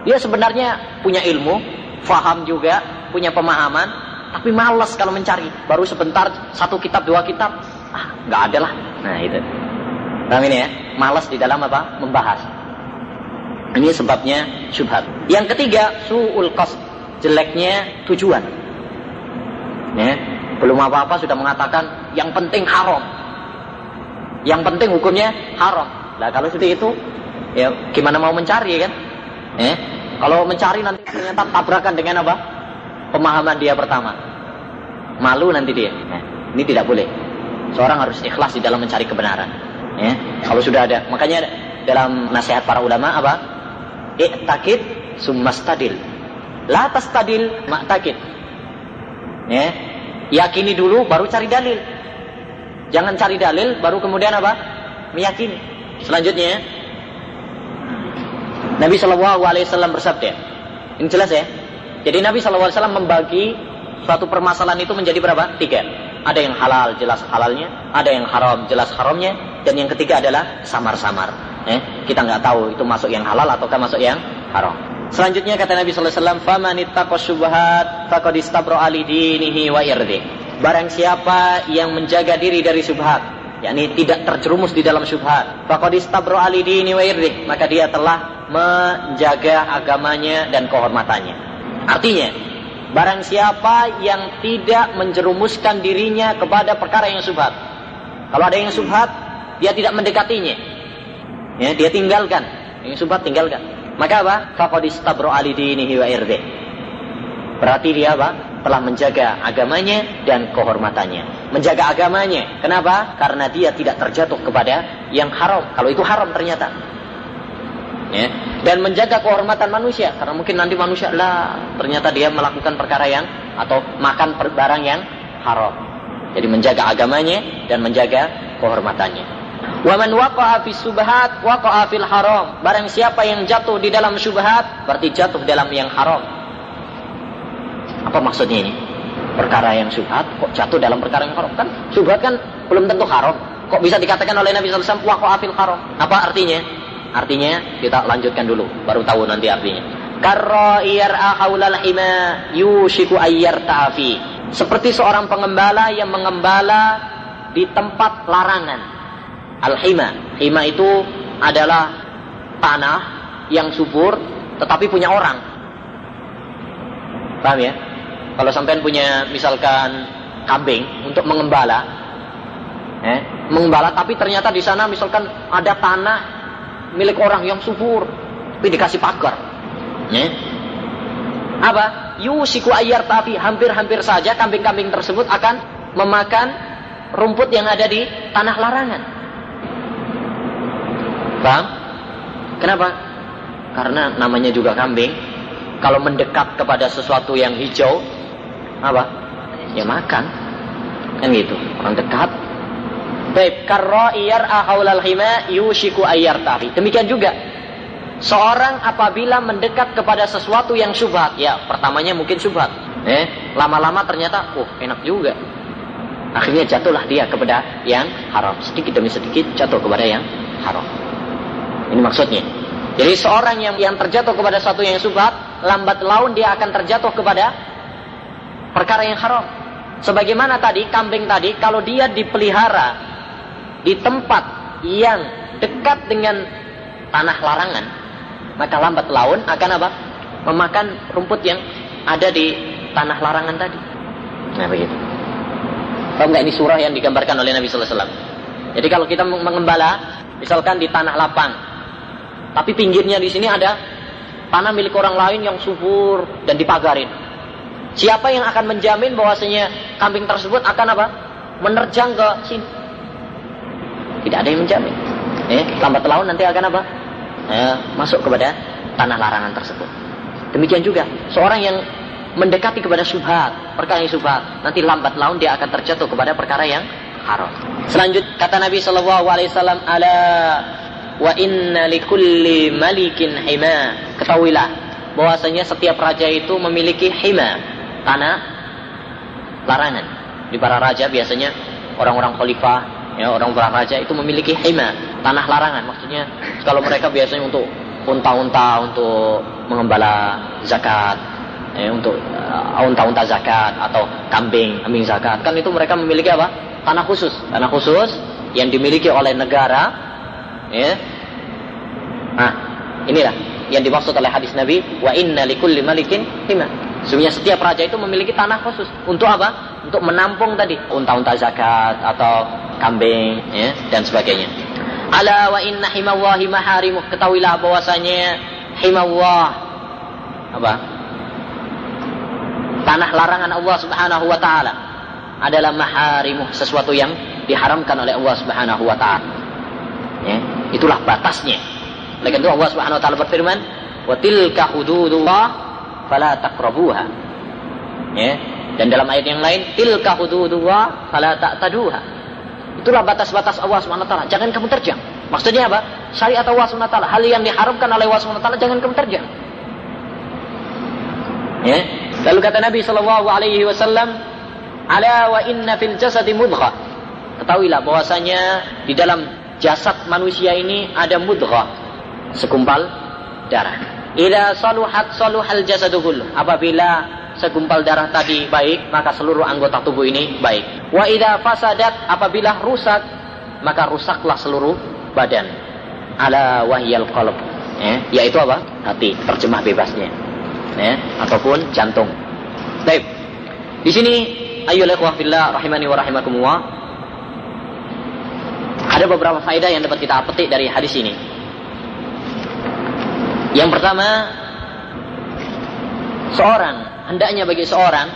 Dia sebenarnya punya ilmu, faham juga, punya pemahaman, tapi malas kalau mencari. Baru sebentar satu kitab dua kitab, ah nggak ada lah. Nah itu. Paham ini ya? Malas di dalam apa? Membahas. Ini sebabnya syubhat. Yang ketiga, su'ul qasd. Jeleknya tujuan. Ya, belum apa-apa sudah mengatakan yang penting haram. Yang penting hukumnya haram. Nah kalau seperti itu, ya gimana mau mencari kan? Ya, kalau mencari nanti ternyata tabrakan dengan apa? Pemahaman dia pertama. Malu nanti dia. Nah, ini tidak boleh. Seorang harus ikhlas di dalam mencari kebenaran. Ya, kalau sudah ada, makanya dalam nasihat para ulama apa? I'takid summastadil. La tastadil ma'takid. Ya. Yakini dulu baru cari dalil. Jangan cari dalil baru kemudian apa? Meyakini. Selanjutnya Nabi Shallallahu Alaihi Wasallam bersabda. Ini jelas ya. Jadi Nabi Shallallahu Alaihi Wasallam membagi suatu permasalahan itu menjadi berapa? Tiga. Ada yang halal, jelas halalnya. Ada yang haram, jelas haramnya. Dan yang ketiga adalah samar-samar. Eh, kita nggak tahu itu masuk yang halal ataukah masuk yang haram. Selanjutnya kata Nabi sallallahu alaihi wasallam, "Faman dinihi wa irdi." Barang siapa yang menjaga diri dari syubhat, yakni tidak terjerumus di dalam syubhat, faqad istabra ali dini wa irdi, maka dia telah menjaga agamanya dan kehormatannya. Artinya, barang siapa yang tidak menjerumuskan dirinya kepada perkara yang syubhat. Kalau ada yang syubhat, dia tidak mendekatinya. Ya, dia tinggalkan. Yang syubhat tinggalkan. Maka apa? Faqad istabra ali dinihi wa irdi. Berarti dia apa? Telah menjaga agamanya dan kehormatannya. Menjaga agamanya. Kenapa? Karena dia tidak terjatuh kepada yang haram. Kalau itu haram ternyata. Ya. Dan menjaga kehormatan manusia. Karena mungkin nanti manusia lah ternyata dia melakukan perkara yang atau makan barang yang haram. Jadi menjaga agamanya dan menjaga kehormatannya. Waman waqa'a fi subhat waqa'a fil haram. Barang siapa yang jatuh di dalam subhat berarti jatuh dalam yang haram. Apa maksudnya ini? Perkara yang subhat kok jatuh dalam perkara yang haram kan? Subhat kan belum tentu haram. Kok bisa dikatakan oleh Nabi wasallam waqa'a fil haram? Apa artinya? Artinya kita lanjutkan dulu baru tahu nanti artinya. Yushiku ta'afi. Seperti seorang pengembala yang mengembala di tempat larangan Al-hima. Hima itu adalah tanah yang subur tetapi punya orang. Paham ya? Kalau sampean punya misalkan kambing untuk mengembala, eh, mengembala tapi ternyata di sana misalkan ada tanah milik orang yang subur, tapi dikasih pagar. Eh? Apa? Yusiku ayar tapi hampir-hampir saja kambing-kambing tersebut akan memakan rumput yang ada di tanah larangan. Paham? Kenapa? Karena namanya juga kambing. Kalau mendekat kepada sesuatu yang hijau, apa? Ya makan. Kan gitu. Orang dekat. Baik, karra iyar ahaulal hima yushiku tahi. Demikian juga. Seorang apabila mendekat kepada sesuatu yang syubhat, ya pertamanya mungkin syubhat. Eh, lama-lama ternyata, oh enak juga. Akhirnya jatuhlah dia kepada yang haram. Sedikit demi sedikit jatuh kepada yang haram. Ini maksudnya. Jadi seorang yang yang terjatuh kepada satu yang subhat, lambat laun dia akan terjatuh kepada perkara yang haram. Sebagaimana tadi kambing tadi, kalau dia dipelihara di tempat yang dekat dengan tanah larangan, maka lambat laun akan apa? Memakan rumput yang ada di tanah larangan tadi. Nah begitu. Tahu nggak ini surah yang digambarkan oleh Nabi Sallallahu Alaihi Wasallam? Jadi kalau kita mengembala, misalkan di tanah lapang, tapi pinggirnya di sini ada tanah milik orang lain yang subur dan dipagarin. Siapa yang akan menjamin bahwasanya kambing tersebut akan apa? Menerjang ke sini? Tidak ada yang menjamin. Eh, lambat laun nanti akan apa? Eh, masuk kepada tanah larangan tersebut. Demikian juga seorang yang mendekati kepada subhat, perkara yang subhat, nanti lambat laun dia akan terjatuh kepada perkara yang haram. Selanjutnya kata Nabi Shallallahu Alaihi Wasallam, "Ala Wa inna likulli malikin hima. Ketahuilah bahwasanya setiap raja itu memiliki hima, tanah larangan. Di para raja biasanya orang-orang khalifah, ya orang raja itu memiliki hima, tanah larangan. Maksudnya kalau mereka biasanya untuk unta-unta untuk mengembala zakat, ya, untuk uh, unta-unta zakat atau kambing, kambing zakat. Kan itu mereka memiliki apa? Tanah khusus, tanah khusus yang dimiliki oleh negara Ya. Nah, inilah yang dimaksud oleh hadis Nabi, wa inna likulli malikin hima. Sebenarnya setiap raja itu memiliki tanah khusus. Untuk apa? Untuk menampung tadi unta-unta zakat atau kambing ya, dan sebagainya. Ala wa inna himawahi maharimu. Ketahuilah bahwasanya himawah apa? Tanah larangan Allah Subhanahu wa taala adalah maharimu, sesuatu yang diharamkan oleh Allah Subhanahu wa taala. Ya, itulah batasnya. Oleh itu Allah Subhanahu wa taala berfirman, "Wa tilka hududullah fala taqrabuha." Ya, Dan dalam ayat yang lain, tilka hududullah fala ta'taduha. Itulah batas-batas Allah SWT. Jangan kamu terjang. Maksudnya apa? Syariat Allah SWT. Hal yang diharamkan oleh Allah SWT jangan kamu terjang. Ya. Lalu kata Nabi Shallallahu Alaihi Wasallam, "Ala wa inna fil jasadi mudghah." Ketahuilah bahwasanya di dalam jasad manusia ini ada mudghah, segumpal darah. Ila saluhat saluhal jasadu Apabila segumpal darah tadi baik, maka seluruh anggota tubuh ini baik. Wa idza fasadat apabila rusak, maka rusaklah seluruh badan. Ala wahyal qalb. Ya, yaitu apa? Hati, terjemah bebasnya. Ya, ataupun jantung. Baik. Di sini ayo ikhwah fillah rahimani wa rahimakumullah. Ada beberapa faedah yang dapat kita petik dari hadis ini. Yang pertama, seorang hendaknya bagi seorang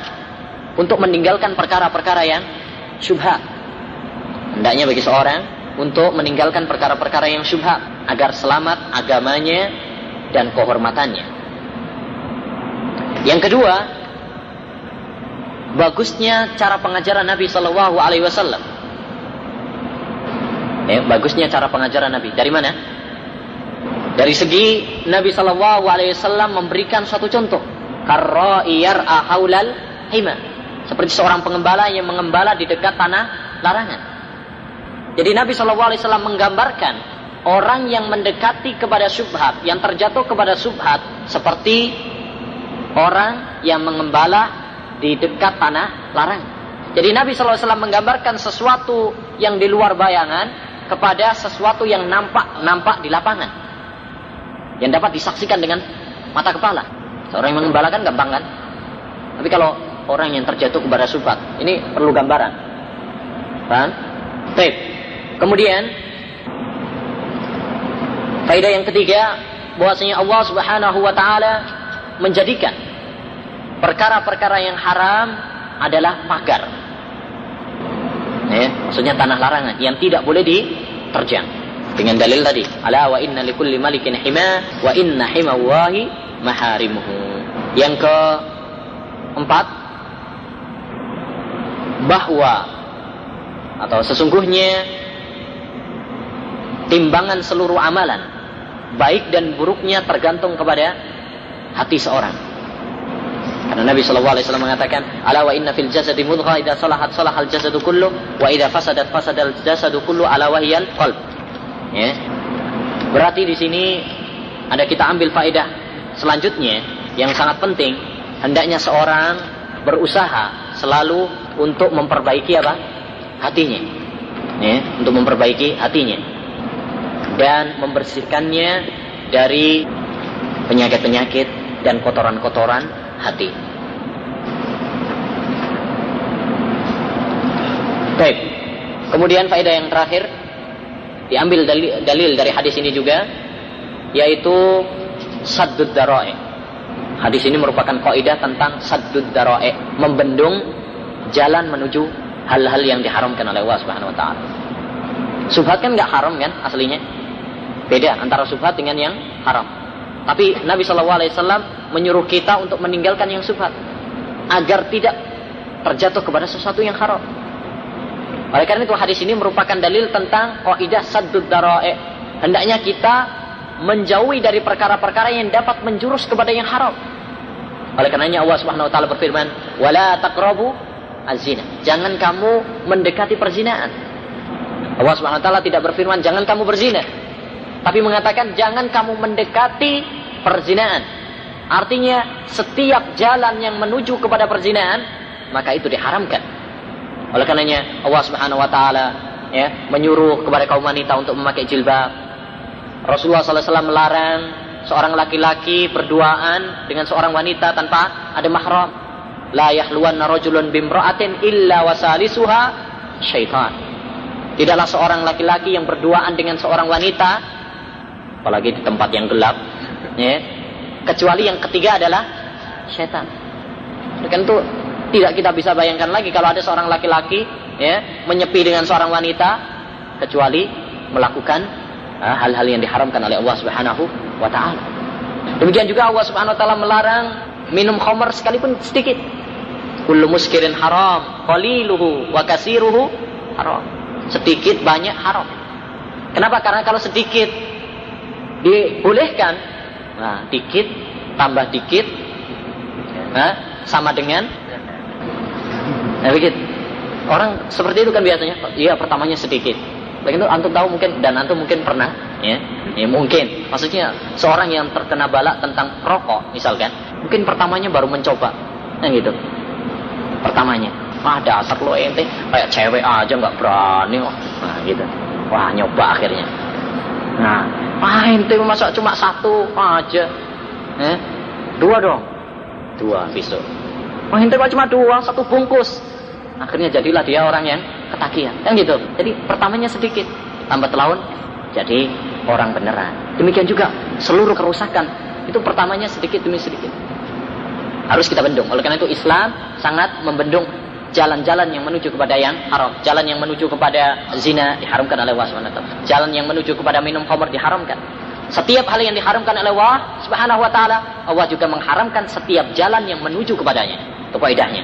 untuk meninggalkan perkara-perkara yang syubhat. Hendaknya bagi seorang untuk meninggalkan perkara-perkara yang syubhat agar selamat agamanya dan kehormatannya. Yang kedua, bagusnya cara pengajaran Nabi Shallallahu Alaihi Wasallam. Ya, bagusnya cara pengajaran Nabi. Dari mana? Dari segi Nabi Shallallahu Alaihi Wasallam memberikan suatu contoh karro'iyar ahaulal hima. Seperti seorang pengembala yang mengembala di dekat tanah larangan. Jadi Nabi SAW menggambarkan orang yang mendekati kepada subhat, yang terjatuh kepada subhat, seperti orang yang mengembala di dekat tanah larangan. Jadi Nabi SAW menggambarkan sesuatu yang di luar bayangan kepada sesuatu yang nampak nampak di lapangan, yang dapat disaksikan dengan mata kepala. Seorang yang mengembalakan gampang kan? Tapi kalau orang yang terjatuh kepada subhat, ini perlu gambaran. Paham? Baik. Kemudian faedah yang ketiga bahwasanya Allah Subhanahu wa taala menjadikan perkara-perkara yang haram adalah pagar. Ya, maksudnya tanah larangan yang tidak boleh diterjang. Dengan dalil tadi, ala wa inna likulli malikin hima wa inna himawahi maharimuhu. Yang keempat, bahwa atau sesungguhnya timbangan seluruh amalan baik dan buruknya tergantung kepada hati seorang. Karena Nabi Shallallahu Alaihi Wasallam mengatakan, "Ala wa inna fil jasadi mudghah idza salahat salahal jasadu kullu wa idza fasadat fasadal jasadu kullu ala wahiyal qalb." Ya. Berarti di sini ada kita ambil faedah Selanjutnya, yang sangat penting, hendaknya seorang berusaha selalu untuk memperbaiki apa? Hatinya. Ya, untuk memperbaiki hatinya. Dan membersihkannya dari penyakit-penyakit dan kotoran-kotoran hati. Baik. Kemudian faedah yang terakhir diambil dalil, dalil dari hadis ini juga yaitu saddud daroe. Hadis ini merupakan kaidah tentang saddud daroe, membendung jalan menuju hal-hal yang diharamkan oleh Allah Subhanahu wa taala. Subhat kan nggak haram kan aslinya? Beda antara subhat dengan yang haram. Tapi Nabi Shallallahu Alaihi Wasallam menyuruh kita untuk meninggalkan yang subhat agar tidak terjatuh kepada sesuatu yang haram. Oleh karena itu hadis ini merupakan dalil tentang kaidah saddud daroe. Hendaknya kita menjauhi dari perkara-perkara yang dapat menjurus kepada yang haram. Oleh karenanya Allah Subhanahu wa taala berfirman, "Wala taqrabu azina." Jangan kamu mendekati perzinaan. Allah Subhanahu wa taala tidak berfirman jangan kamu berzina, tapi mengatakan jangan kamu mendekati perzinaan. Artinya setiap jalan yang menuju kepada perzinaan maka itu diharamkan. Oleh karenanya Allah Subhanahu wa taala ya menyuruh kepada kaum wanita untuk memakai jilbab, Rasulullah SAW melarang seorang laki-laki berduaan dengan seorang wanita tanpa ada mahram. La yahluwanna rajulun bimra'atin illa wasalisuha syaitan. Tidaklah seorang laki-laki yang berduaan dengan seorang wanita apalagi di tempat yang gelap ya, kecuali yang ketiga adalah syaitan. Kan itu tidak kita bisa bayangkan lagi kalau ada seorang laki-laki ya menyepi dengan seorang wanita kecuali melakukan hal-hal yang diharamkan oleh Allah Subhanahu wa taala. Demikian juga Allah Subhanahu wa taala melarang minum khamar sekalipun sedikit. Kullu muskirin haram, qaliluhu wa kasiruhu haram. Sedikit banyak haram. Kenapa? Karena kalau sedikit dibolehkan, nah dikit tambah dikit, nah sama dengan, nah begitu. Orang seperti itu kan biasanya, iya pertamanya sedikit. Begitu antum tahu mungkin dan antum mungkin pernah, ya, ya mungkin. Maksudnya seorang yang terkena balak tentang rokok, misalkan, mungkin pertamanya baru mencoba, nah gitu. Pertamanya. Ah dasar lo ente. Kayak cewek aja nggak berani kok nah gitu. Wah nyoba akhirnya. Nah ah ente masa cuma satu aja eh. Dua dong? Dua besok. Wah ente cuma dua satu bungkus akhirnya jadilah dia orang yang ketagihan kan gitu jadi pertamanya sedikit tambah tahun jadi orang beneran demikian juga seluruh kerusakan itu pertamanya sedikit demi sedikit harus kita bendung. Oleh karena itu Islam sangat membendung jalan-jalan yang menuju kepada yang haram, jalan yang menuju kepada zina diharamkan oleh Allah Subhanahu jalan yang menuju kepada minum khamr diharamkan. Setiap hal yang diharamkan oleh Allah Subhanahu wa taala, Allah juga mengharamkan setiap jalan yang menuju kepadanya. Itu faedahnya.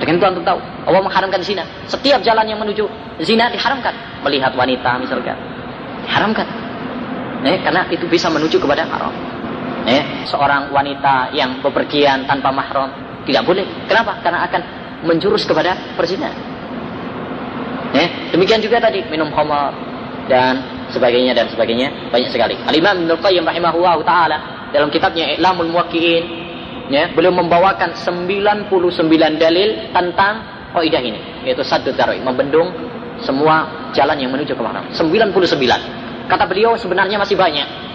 Dengan itu antum tahu, Allah mengharamkan zina. Setiap jalan yang menuju zina diharamkan. Melihat wanita misalkan, diharamkan. Eh, karena itu bisa menuju kepada haram eh, seorang wanita yang bepergian tanpa mahram tidak boleh. Kenapa? Karena akan menjurus kepada perzinahan. Eh, demikian juga tadi minum khamar dan sebagainya dan sebagainya banyak sekali. Al Imam Ibnu Qayyim rahimahullah taala dalam kitabnya I'lamul Muwaqqi'in ya, beliau membawakan 99 dalil tentang kaidah ini yaitu satu daroi membendung semua jalan yang menuju ke mahram. 99. Kata beliau sebenarnya masih banyak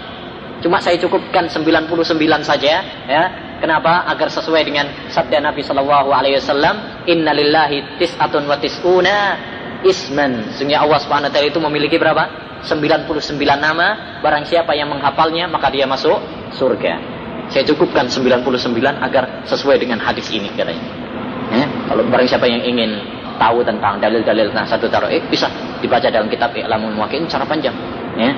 Cuma saya cukupkan 99 saja ya. Kenapa? Agar sesuai dengan sabda Nabi sallallahu alaihi wasallam, "Innalillahi tis'atun wa tis'una isman." Sesungguhnya Allah Subhanahu taala itu memiliki berapa? 99 nama. Barang siapa yang menghafalnya, maka dia masuk surga. Saya cukupkan 99 agar sesuai dengan hadis ini katanya. Ya, kalau barang siapa yang ingin tahu tentang dalil-dalil tentang satu taroik bisa dibaca dalam kitab I'lamul Muwaqqi'in secara panjang ya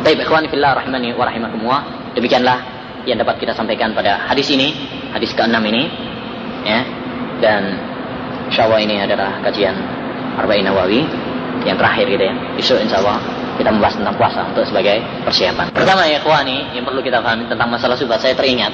Baik, ikhwan fillah rahimani wa rahimakumullah. Demikianlah yang dapat kita sampaikan pada hadis ini, hadis ke-6 ini. Ya. Dan insyaallah ini adalah kajian Arba'in Nawawi yang terakhir gitu ya. Besok insyaallah kita membahas tentang puasa untuk sebagai persiapan. Pertama ya ikhwani, yang perlu kita pahami tentang masalah subhat, saya teringat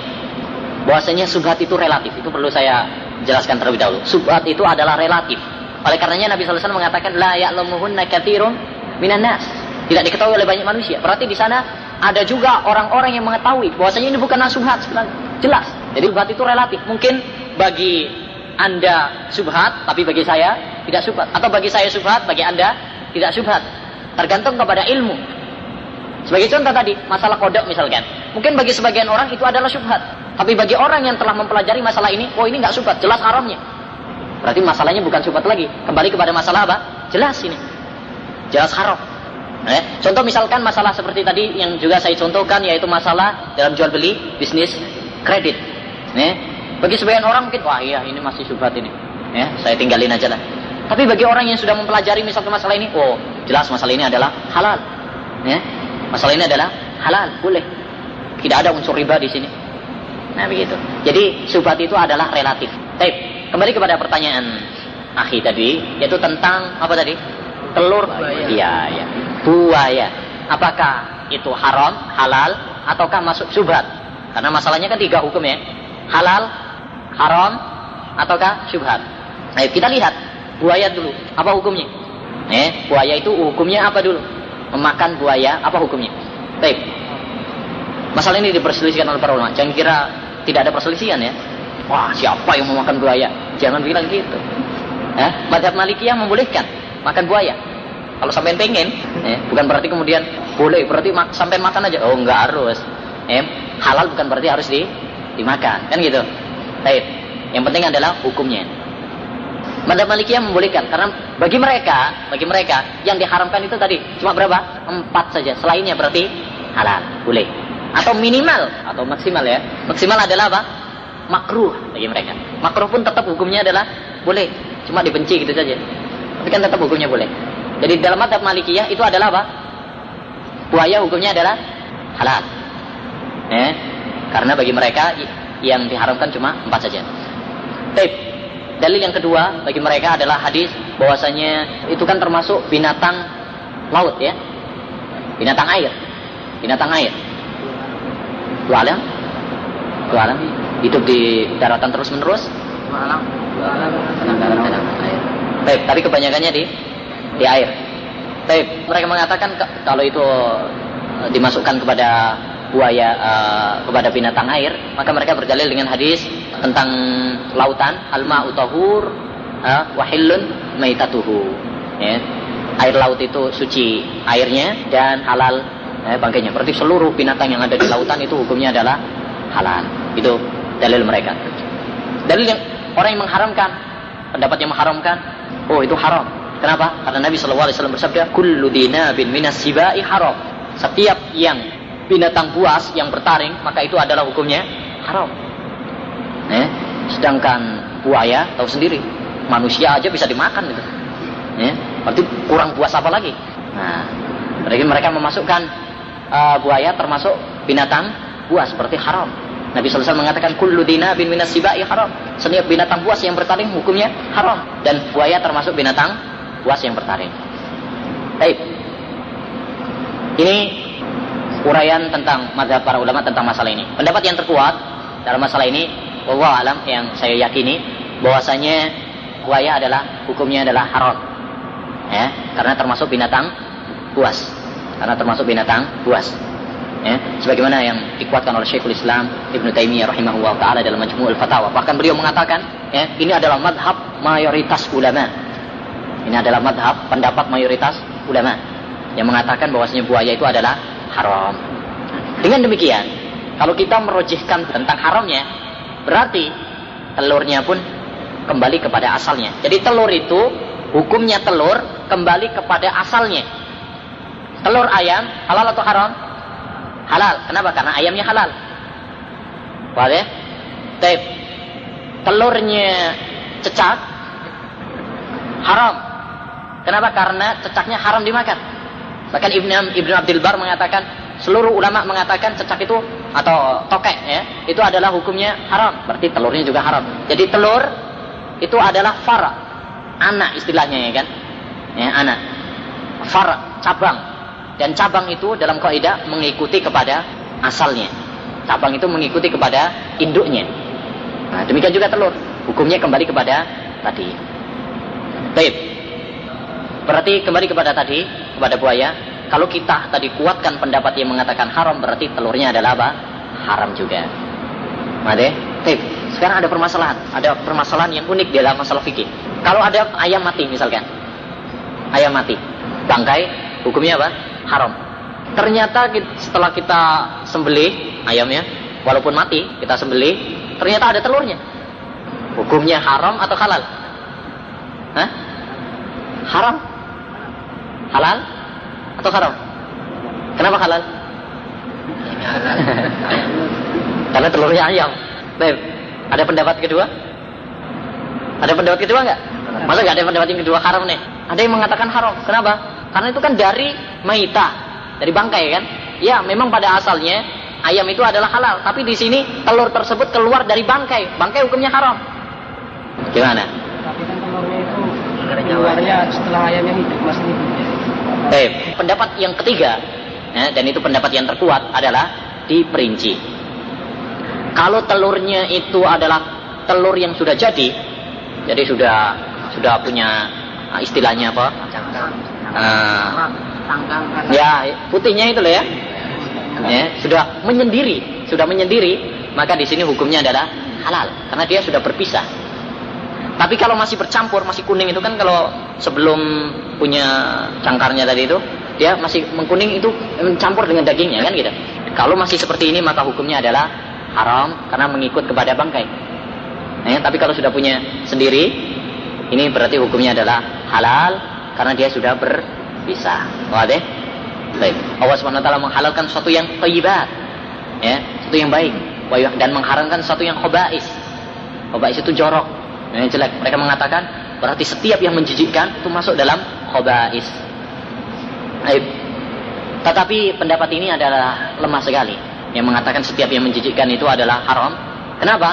bahwasanya subhat itu relatif. Itu perlu saya jelaskan terlebih dahulu. Subhat itu adalah relatif. Oleh karenanya Nabi SAW mengatakan la ya'lamuhunna katsirun minan nas tidak diketahui oleh banyak manusia. Berarti di sana ada juga orang-orang yang mengetahui bahwasanya ini bukan subhat. Jelas. Jadi subhat itu relatif. Mungkin bagi Anda subhat, tapi bagi saya tidak subhat. Atau bagi saya subhat, bagi Anda tidak subhat. Tergantung kepada ilmu. Sebagai contoh tadi, masalah kodok misalkan. Mungkin bagi sebagian orang itu adalah subhat. Tapi bagi orang yang telah mempelajari masalah ini, oh ini nggak subhat, jelas haramnya. Berarti masalahnya bukan subhat lagi. Kembali kepada masalah apa? Jelas ini. Jelas haram. Eh, contoh misalkan masalah seperti tadi yang juga saya contohkan yaitu masalah dalam jual beli bisnis kredit. Eh, bagi sebagian orang mungkin wah iya ini masih subhat ini. Ya, saya tinggalin aja lah. Tapi bagi orang yang sudah mempelajari misalkan masalah ini, oh jelas masalah ini adalah halal. Ya, masalah ini adalah halal, boleh. Tidak ada unsur riba di sini. Nah begitu. Jadi subhat itu adalah relatif. Baik, kembali kepada pertanyaan akhi tadi, yaitu tentang apa tadi? Telur. Iya, iya buaya. Apakah itu haram, halal, ataukah masuk syubhat? Karena masalahnya kan tiga hukum ya. Halal, haram, ataukah syubhat. Nah, kita lihat buaya dulu. Apa hukumnya? Eh, buaya itu hukumnya apa dulu? Memakan buaya, apa hukumnya? Baik. Masalah ini diperselisihkan oleh para ulama. Jangan kira tidak ada perselisihan ya. Wah, siapa yang memakan buaya? Jangan bilang gitu. Eh, Madhab Malikiyah membolehkan makan buaya. Kalau sampai pengen, eh, bukan berarti kemudian boleh, berarti ma sampai makan aja. Oh, enggak harus. Eh, halal bukan berarti harus di dimakan, kan gitu. Baik. Yang penting adalah hukumnya. Madhab Malikiyah membolehkan karena bagi mereka, bagi mereka yang diharamkan itu tadi cuma berapa? Empat saja. Selainnya berarti halal, boleh. Atau minimal atau maksimal ya. Maksimal adalah apa? Makruh bagi mereka. Makruh pun tetap hukumnya adalah boleh, cuma dibenci gitu saja. Tapi kan tetap hukumnya boleh. Jadi dalam madhab malikiyah itu adalah apa? Buaya hukumnya adalah halal. Eh, karena bagi mereka yang diharamkan cuma empat saja. Baik. Dalil yang kedua bagi mereka adalah hadis bahwasanya itu kan termasuk binatang laut ya. Binatang air. Binatang air. Dua alam? Dua alam hidup di daratan terus menerus? Dua alam. Dua alam. Baik, tapi kebanyakannya di di air. Baik, mereka mengatakan kalau itu eh, dimasukkan kepada buaya uh, kepada binatang air, maka mereka berdalil dengan hadis tentang lautan, alma utahur, uh, wahilun maitatuhu. Ya. Air laut itu suci airnya dan halal eh, bangkainya. Berarti seluruh binatang yang ada di lautan itu hukumnya adalah halal. Itu dalil mereka. Dalil yang orang yang mengharamkan, pendapat yang mengharamkan, oh itu haram. Kenapa? Karena Nabi SAW bersabda, Kullu dinabin minas haram. Setiap yang binatang buas yang bertaring, maka itu adalah hukumnya haram. Eh, sedangkan buaya tahu sendiri, manusia aja bisa dimakan gitu. Eh, berarti kurang buas apa lagi? Nah, berarti mereka memasukkan uh, buaya termasuk binatang buas seperti haram. Nabi SAW mengatakan kullu bin minas sibai haram. Setiap binatang buas yang bertaring hukumnya haram dan buaya termasuk binatang buas yang bertaring. Baik. Ini uraian tentang mazhab para ulama tentang masalah ini. Pendapat yang terkuat dalam masalah ini, Allah alam yang saya yakini bahwasanya buaya adalah hukumnya adalah haram. Ya, karena termasuk binatang buas. Karena termasuk binatang buas. Ya, sebagaimana yang dikuatkan oleh Syekhul Islam Ibnu Taimiyah rahimahullah taala dalam Majmu'ul Fatawa. Bahkan beliau mengatakan, ya, ini adalah madhab mayoritas ulama. Ini adalah madhab pendapat mayoritas ulama yang mengatakan bahwasanya buaya itu adalah haram. Dengan demikian, kalau kita merojihkan tentang haramnya, berarti telurnya pun kembali kepada asalnya. Jadi telur itu hukumnya telur kembali kepada asalnya. Telur ayam halal atau haram? Halal. Kenapa? Karena ayamnya halal. Boleh? Tape. Telurnya cecak haram. Kenapa? Karena cecaknya haram dimakan. Bahkan Ibn, Ibn Abdul Bar mengatakan seluruh ulama mengatakan cecak itu atau tokek ya itu adalah hukumnya haram. Berarti telurnya juga haram. Jadi telur itu adalah far anak istilahnya ya kan? Ya anak. Far cabang. Dan cabang itu dalam kaidah mengikuti kepada asalnya. Cabang itu mengikuti kepada induknya. Nah, demikian juga telur. Hukumnya kembali kepada tadi. Baik Berarti kembali kepada tadi, kepada buaya. Kalau kita tadi kuatkan pendapat yang mengatakan haram, berarti telurnya adalah apa? Haram juga. Made? Tip. Sekarang ada permasalahan. Ada permasalahan yang unik dalam masalah fikih. Kalau ada ayam mati misalkan. Ayam mati. Bangkai, hukumnya apa? Haram. Ternyata setelah kita sembelih ayamnya, walaupun mati, kita sembelih, ternyata ada telurnya. Hukumnya haram atau halal? Hah? Haram. Halal atau haram? Kenapa halal? (laughs) Karena telurnya ayam. Baik. Ada pendapat kedua? Ada pendapat kedua nggak? Masa nggak ada pendapat yang kedua haram nih? Ada yang mengatakan haram. Kenapa? Karena itu kan dari maita, dari bangkai kan? Ya, memang pada asalnya ayam itu adalah halal, tapi di sini telur tersebut keluar dari bangkai. Bangkai hukumnya haram. Gimana? Tapi kan telurnya itu keluarnya setelah ayamnya hidup masih hidup. Eh, pendapat yang ketiga, ya, dan itu pendapat yang terkuat adalah diperinci. Kalau telurnya itu adalah telur yang sudah jadi, jadi sudah sudah punya uh, istilahnya apa? Uh, ya putihnya itu loh ya. ya, sudah menyendiri, sudah menyendiri, maka di sini hukumnya adalah halal karena dia sudah berpisah. Tapi kalau masih bercampur, masih kuning itu kan kalau sebelum punya cangkarnya tadi itu, dia masih mengkuning itu mencampur dengan dagingnya kan gitu. Kalau masih seperti ini maka hukumnya adalah haram karena mengikut kepada bangkai. Nah, tapi kalau sudah punya sendiri, ini berarti hukumnya adalah halal karena dia sudah berpisah. Wadah? Baik. Allah SWT menghalalkan sesuatu yang thayyibat. Ya, sesuatu yang baik dan mengharamkan sesuatu yang khobais. Khobais itu jorok, yang jelek. Mereka mengatakan berarti setiap yang menjijikkan itu masuk dalam khobais. Baik. Tetapi pendapat ini adalah lemah sekali. Yang mengatakan setiap yang menjijikkan itu adalah haram. Kenapa?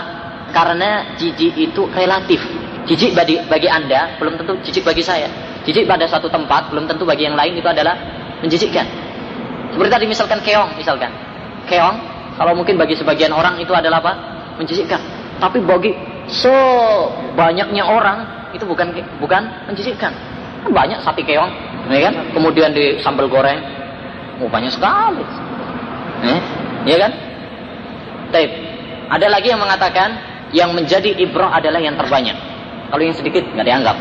Karena jijik itu relatif. Jijik bagi, bagi Anda belum tentu jijik bagi saya. Jijik pada suatu tempat belum tentu bagi yang lain itu adalah menjijikkan. Seperti tadi misalkan keong, misalkan. Keong, kalau mungkin bagi sebagian orang itu adalah apa? Menjijikkan. Tapi bagi sebanyaknya orang itu bukan bukan menjijikkan. Banyak sapi keong, ya kan? Kemudian di sambal goreng, oh banyak sekali. Eh, ya kan? Taib. Ada lagi yang mengatakan yang menjadi ibrah adalah yang terbanyak. Kalau yang sedikit nggak dianggap.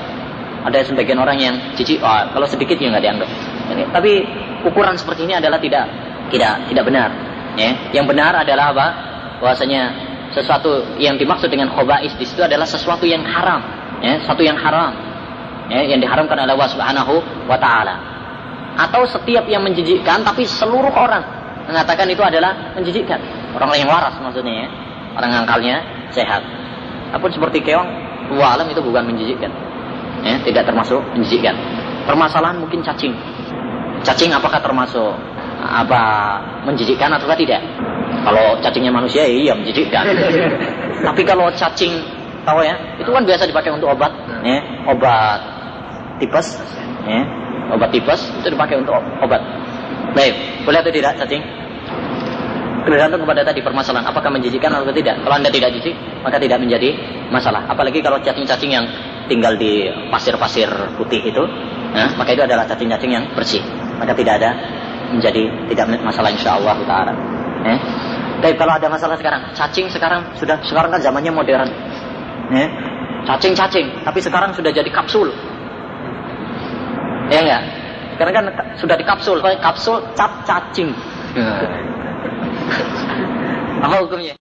Ada sebagian orang yang cici, oh, kalau sedikit ya nggak dianggap. Ini, tapi ukuran seperti ini adalah tidak tidak tidak benar. Ya. Yang benar adalah apa? Bahwasanya sesuatu yang dimaksud dengan khobais di situ adalah sesuatu yang haram, ya, satu yang haram, ya, yang diharamkan oleh Allah Subhanahu wa taala. Atau setiap yang menjijikkan tapi seluruh orang mengatakan itu adalah menjijikkan. Orang yang waras maksudnya ya. Orang angkalnya sehat. Apun seperti keong, dua itu bukan menjijikkan. Ya, tidak termasuk menjijikkan. Permasalahan mungkin cacing. Cacing apakah termasuk apa menjijikkan atau tidak? Kalau cacingnya manusia iya menjijikkan. (laughs) Tapi kalau cacing tahu ya, itu kan biasa dipakai untuk obat, ya, obat tipes, ya, obat tipes itu dipakai untuk obat. Baik, boleh atau tidak cacing? Tergantung kepada tadi permasalahan apakah menjijikkan atau tidak. Kalau anda tidak jijik, maka tidak menjadi masalah. Apalagi kalau cacing-cacing yang tinggal di pasir-pasir putih itu, nah, maka itu adalah cacing-cacing yang bersih. Maka tidak ada menjadi tidak masalah insya Allah taala. Eh? Tapi kalau ada masalah sekarang, cacing sekarang sudah sekarang kan zamannya modern. Eh? Cacing-cacing, tapi sekarang sudah jadi kapsul. Ya enggak? Sekarang kan sudah di kapsul, kapsul cap cacing. (laughs) Apa hukumnya?